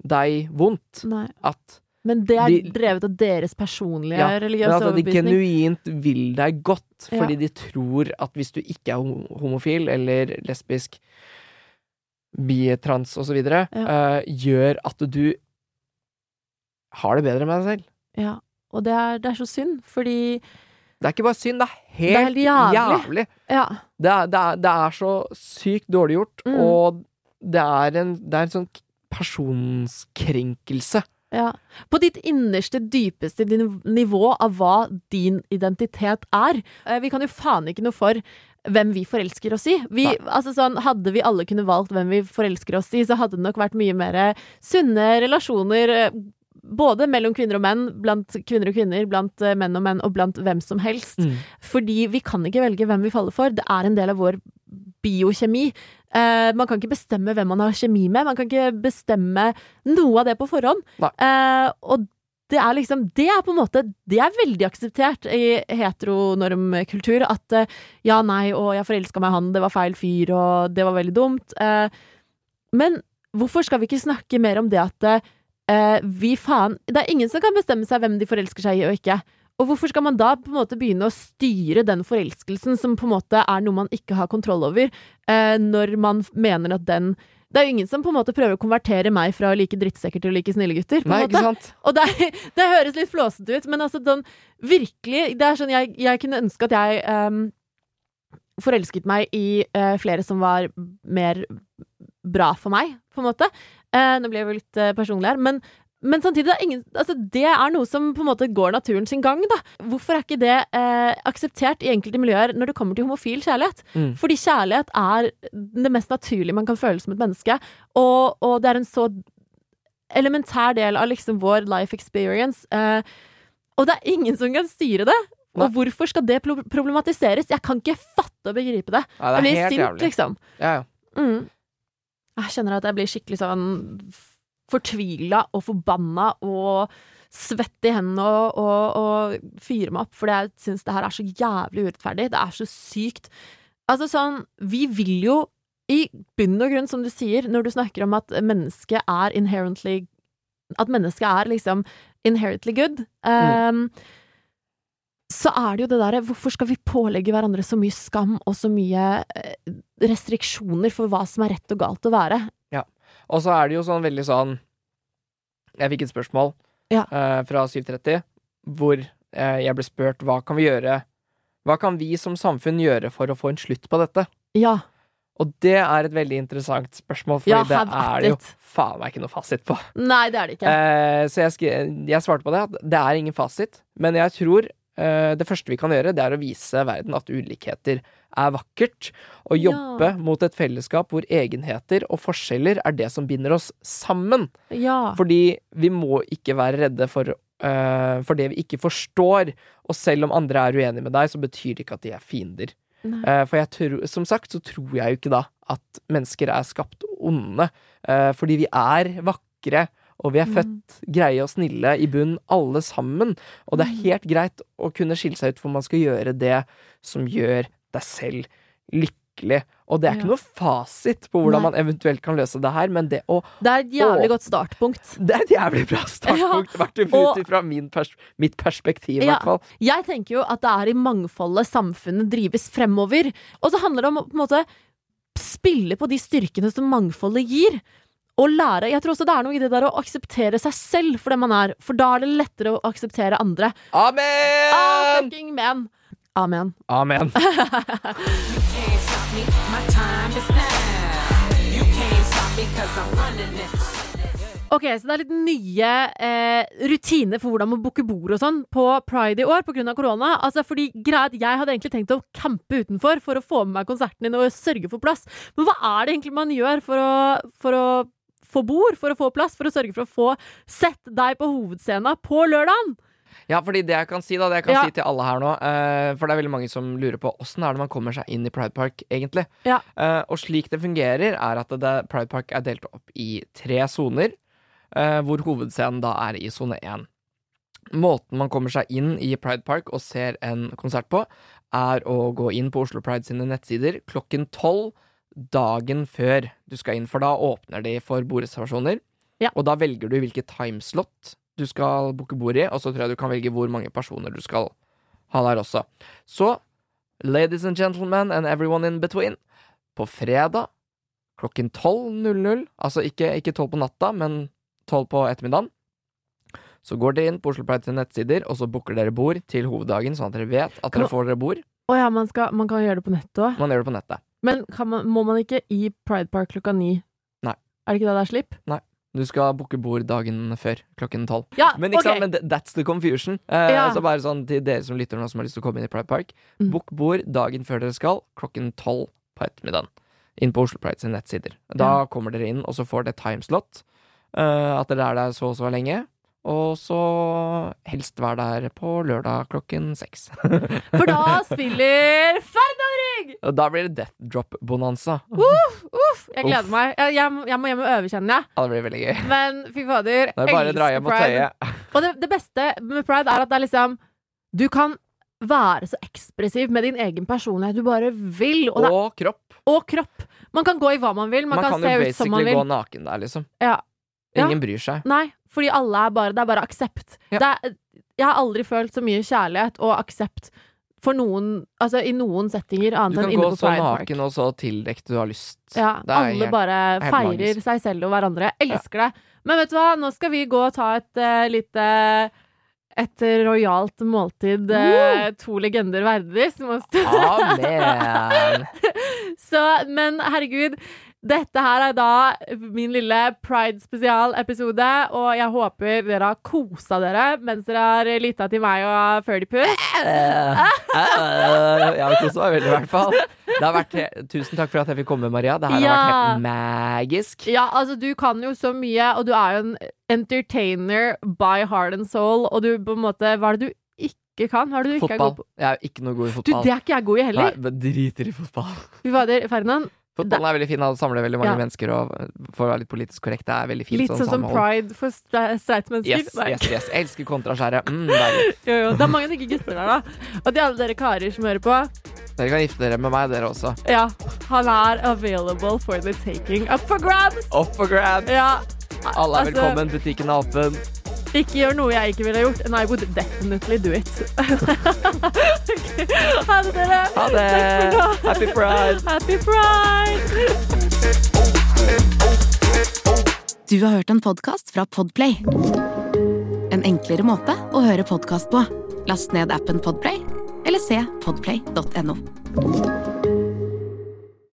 deg vondt. Nei. At, Men det er De- drevet av deres personlige Ja, religiøse at de genuint vil deg godt, Ja. fordi de tror at hvis du ikke er homofil eller lesbisk, bi, trans osv., Ja. uh, gjør at du har det bedre med deg selv. Ja. Og det er, det er så synd, fordi Det er ikke bare synd, det er er helt, helt jævlig. jævlig. Ja. Det er, det, er, det er så sykt dårlig gjort, Mm. og det er en, det er en sånn personskrenkelse. Ja. På ditt innerste, dypeste nivå av hva din identitet er. Eh, Vi kan jo faen ikke noe for hvem vi forelsker oss i. Vi, altså sånn, hadde vi alle kunne valgt hvem vi forelsker oss i, så hadde det nok vært mye mer sunne relasjoner. eh, både mellom kvinner og menn, blant kvinner og kvinner, blant eh, menn og menn, og blant hvem som helst. Mm. Fordi vi kan ikke velge hvem vi faller for. Det er en del av vår biokjemi. Eh, man kan ikke bestemme hvem man har kjemi med. Man kan ikke bestemme noe av det på forhånd. Eh, og det er liksom Det er på en måte Det er veldig akseptert i heteronormkultur at uh, ja, nei, og jeg forelska meg i han, det var feil fyr, og det var veldig dumt. Men hvorfor skal vi ikke snakke mer om det at vi faen Det er ingen som kan bestemme seg hvem de forelsker seg i og ikke. Og hvorfor skal man da på en måte begynne å styre den forelskelsen, som på en måte er noe man ikke har kontroll over, eh, når man mener at den Det er jo ingen som på en måte prøver å konvertere meg fra å like drittsekker til å like snille gutter. på Nei, ikke sant? Og det, [laughs] det høres litt flåsete ut, men altså sånn virkelig Det er sånn jeg, jeg kunne ønske at jeg ehm, forelsket meg i eh, flere som var mer bra for meg, på en måte. Eh, nå ble jeg jo litt eh, personlig her, men, men samtidig, det er, ingen, altså, det er noe som på en måte går naturen sin gang, da. Hvorfor er ikke det eh, akseptert i enkelte miljøer når det kommer til homofil kjærlighet? Mm. Fordi kjærlighet er det mest naturlige man kan føle som et menneske, og, og det er en så elementær del av liksom vår life experience. Eh, og det er ingen som kan styre det. Og hvorfor skal det problematiseres? Jeg kan ikke fatte og begripe det. Ja, Jeg det blir er helt sint, jævlig. liksom. Ja, ja. Mm. Jeg kjenner at jeg blir skikkelig sånn fortvila og forbanna og svett i hendene og, og, og fyre meg opp, fordi jeg syns det her er så jævlig urettferdig. Det er så sykt. Altså sånn, vi vil jo i bunn og grunn, som du sier, når du snakker om at mennesket er inherently At mennesket er liksom inherently good. Um, så er det jo det derre Hvorfor skal vi pålegge hverandre så mye skam og så mye eh, restriksjoner for hva som er rett og galt å være? Og så er det jo sånn veldig sånn Jeg fikk et spørsmål Ja. uh, fra 730 hvor uh, jeg ble spurt hva kan vi gjøre Hva kan vi som samfunn gjøre for å få en slutt på dette? Ja. Og det er et veldig interessant spørsmål, for Ja, det er det jo faen meg ikke noe fasit på. Nei, det er det ikke. Uh, så jeg, jeg svarte på det at det er ingen fasit, men jeg tror det første vi kan gjøre, det er å vise verden at ulikheter er vakkert, Ja. jobbe mot et fellesskap hvor egenheter og forskjeller er det som binder oss sammen. Ja. Fordi vi må ikke være redde for, uh, for det vi ikke forstår, og selv om andre er uenige med deg, så betyr det ikke at de er fiender. Eh, For jeg tror, som sagt så tror jeg jo ikke da at mennesker er skapt onde, Uh, fordi vi er vakre. Og vi er Mm. født greie og snille i bunn, alle sammen. Og det er Mm. helt greit å kunne skille seg ut, for man skal gjøre det som gjør deg selv lykkelig. Og det er ikke Ja. noe fasit på hvordan Nei. man eventuelt kan løse det her, men det å Det er et jævlig å, godt startpunkt. [laughs] Det er et jævlig bra startpunkt, [laughs] hvert og- ut ifra pers mitt perspektiv, i Ja. hvert fall. Jeg tenker jo at det er i mangfoldet samfunnet drives fremover. Og så handler det om å på en måte spille på de styrkene som mangfoldet gir. Og lære Jeg tror også det er noe i det der å akseptere seg selv for den man er. For da er det lettere å akseptere andre. Ah, Amen! fucking man! Amen. Amen. [laughs] Ok, så det er litt nye eh, rutiner for hvordan man booker bord og sånn på Pride i år pga. korona. Altså, fordi greit, Jeg hadde egentlig tenkt å campe utenfor for å få med meg konserten din og sørge for plass. Men hva er det egentlig man gjør for å, for å få bord, for å få plass, for å sørge for å få sett deg på hovedscenen på lørdagen? Ja, fordi det jeg kan si, da, det jeg kan Ja. si til alle her nå eh, For det er veldig mange som lurer på åssen er det man kommer seg inn i Pride Park, egentlig. Ja. Eh, og slik det fungerer, er at det, Pride Park er delt opp i tre soner, eh, hvor hovedscenen da er i sone én. Måten man kommer seg inn i Pride Park og ser en konsert på, er å gå inn på Oslo Pride sine nettsider klokken tolv dagen før du skal inn, for da åpner de for bordreservasjoner. Ja. Og da velger du hvilket timeslot du skal booke bord i, og så tror jeg du kan velge hvor mange personer du skal ha der også. Så, ladies and gentlemen and everyone in between, på fredag klokken 12.00, altså ikke, ikke 12 på natta, men 12 på ettermiddagen, så går dere inn på Oslo Pride sine nettsider, og så booker dere bord til hoveddagen, sånn at dere vet at dere får dere bord. Å ja, man, skal, man kan gjøre det på nettet òg. Man gjør det på nettet. Men kan man, må man ikke i Pride Park klokka ni? Nei. Er det ikke da det er slipp? Du skal booke bord dagen før, klokken tolv. Ja, Men, ikke ok. sant, men that's the confusion. Eh, Ja. Så bare sånn til dere som lytter nå, som har lyst til å komme inn i Pride Park. Mm. Book bord dagen før dere skal, klokken tolv på ettermiddagen. Inn på Oslo Pride sine nettsider. Da Ja. kommer dere inn, og så får dere timeslot. eh, at dere er der så og så lenge. Og så helst være der på lørdag klokken seks. [laughs] For da spiller Ferdinand! Og da blir det Death Drop-bonanza. Uff, uff, jeg gleder Uff. meg. Jeg, jeg, jeg må hjem og øve, kjenner jeg. Ja, det blir veldig gøy. Men fy fader. Det er bare dra hjem og elsker tøye. [laughs] Og det, det beste med pride er at det er liksom Du kan være så ekspressiv med din egen personlighet du bare vil. Og, det, Og kropp. og kropp. Man kan gå i hva man vil. Man, Man kan, kan se ut som man basically gå naken der, liksom. Ja. Ja. Ingen bryr seg. Nei, fordi alle er bare Det er bare aksept. Ja. Jeg har aldri følt så mye kjærlighet og aksept for noen Altså i noen settinger Du annet kan enn inne gå på så Pride Park. naken og så tildekt du har lyst. Ja, Det er alle helt- bare feirer seg selv og hverandre. Jeg elsker det. Men vet du hva, nå skal vi gå og ta et uh, lite et rojalt måltid. uh, to legender verdig. Amen! [laughs] Så, men herregud, dette her er da min lille Pride-spesialepisode, og jeg håper dere har kosa dere mens dere har lytta til meg og Ferdypuss. Jeg har kosa meg veldig, i hvert fall. Det har vært Tusen takk for at jeg fikk komme, Maria. Det her har vært helt magisk. Ja, altså, du kan jo så mye, og du er jo en entertainer by heart and soul, og du på en måte Hva er det du ikke kan? Hva er det du ikke er Fotball. god på? Jeg er ikke noe god i fotball. Du, det er ikke jeg god i Nei, heller. men driter i fotball. Fy fader, Ferdinand. Fotballen er veldig fin. Han samler veldig mange Ja. mennesker, og for å være litt politisk korrekt, det er veldig fint Litt sånn som pride for stre- streit mennesker. Yes, yes, yes. Jeg elsker kontraskjæret. [laughs] Mm. Jo, jo. Det er mange digge gutter der, da. Og til alle dere karer som hører på, Dere kan gifte dere med meg, dere også. ja, han er available for the taking. Up for grabs! Up for grabs! Ja. Alle er altså, velkommen, butikken er åpen. Ikke gjør noe jeg ikke ville gjort. And I would definitely do it. okay. [laughs] Ha det, dere. Ha det! Takk for nå. Happy pride! Happy pride! Du har hørt en podkast fra Podplay. En enklere måte å høre podkast på. Last ned appen Podplay, eller se podplay.no.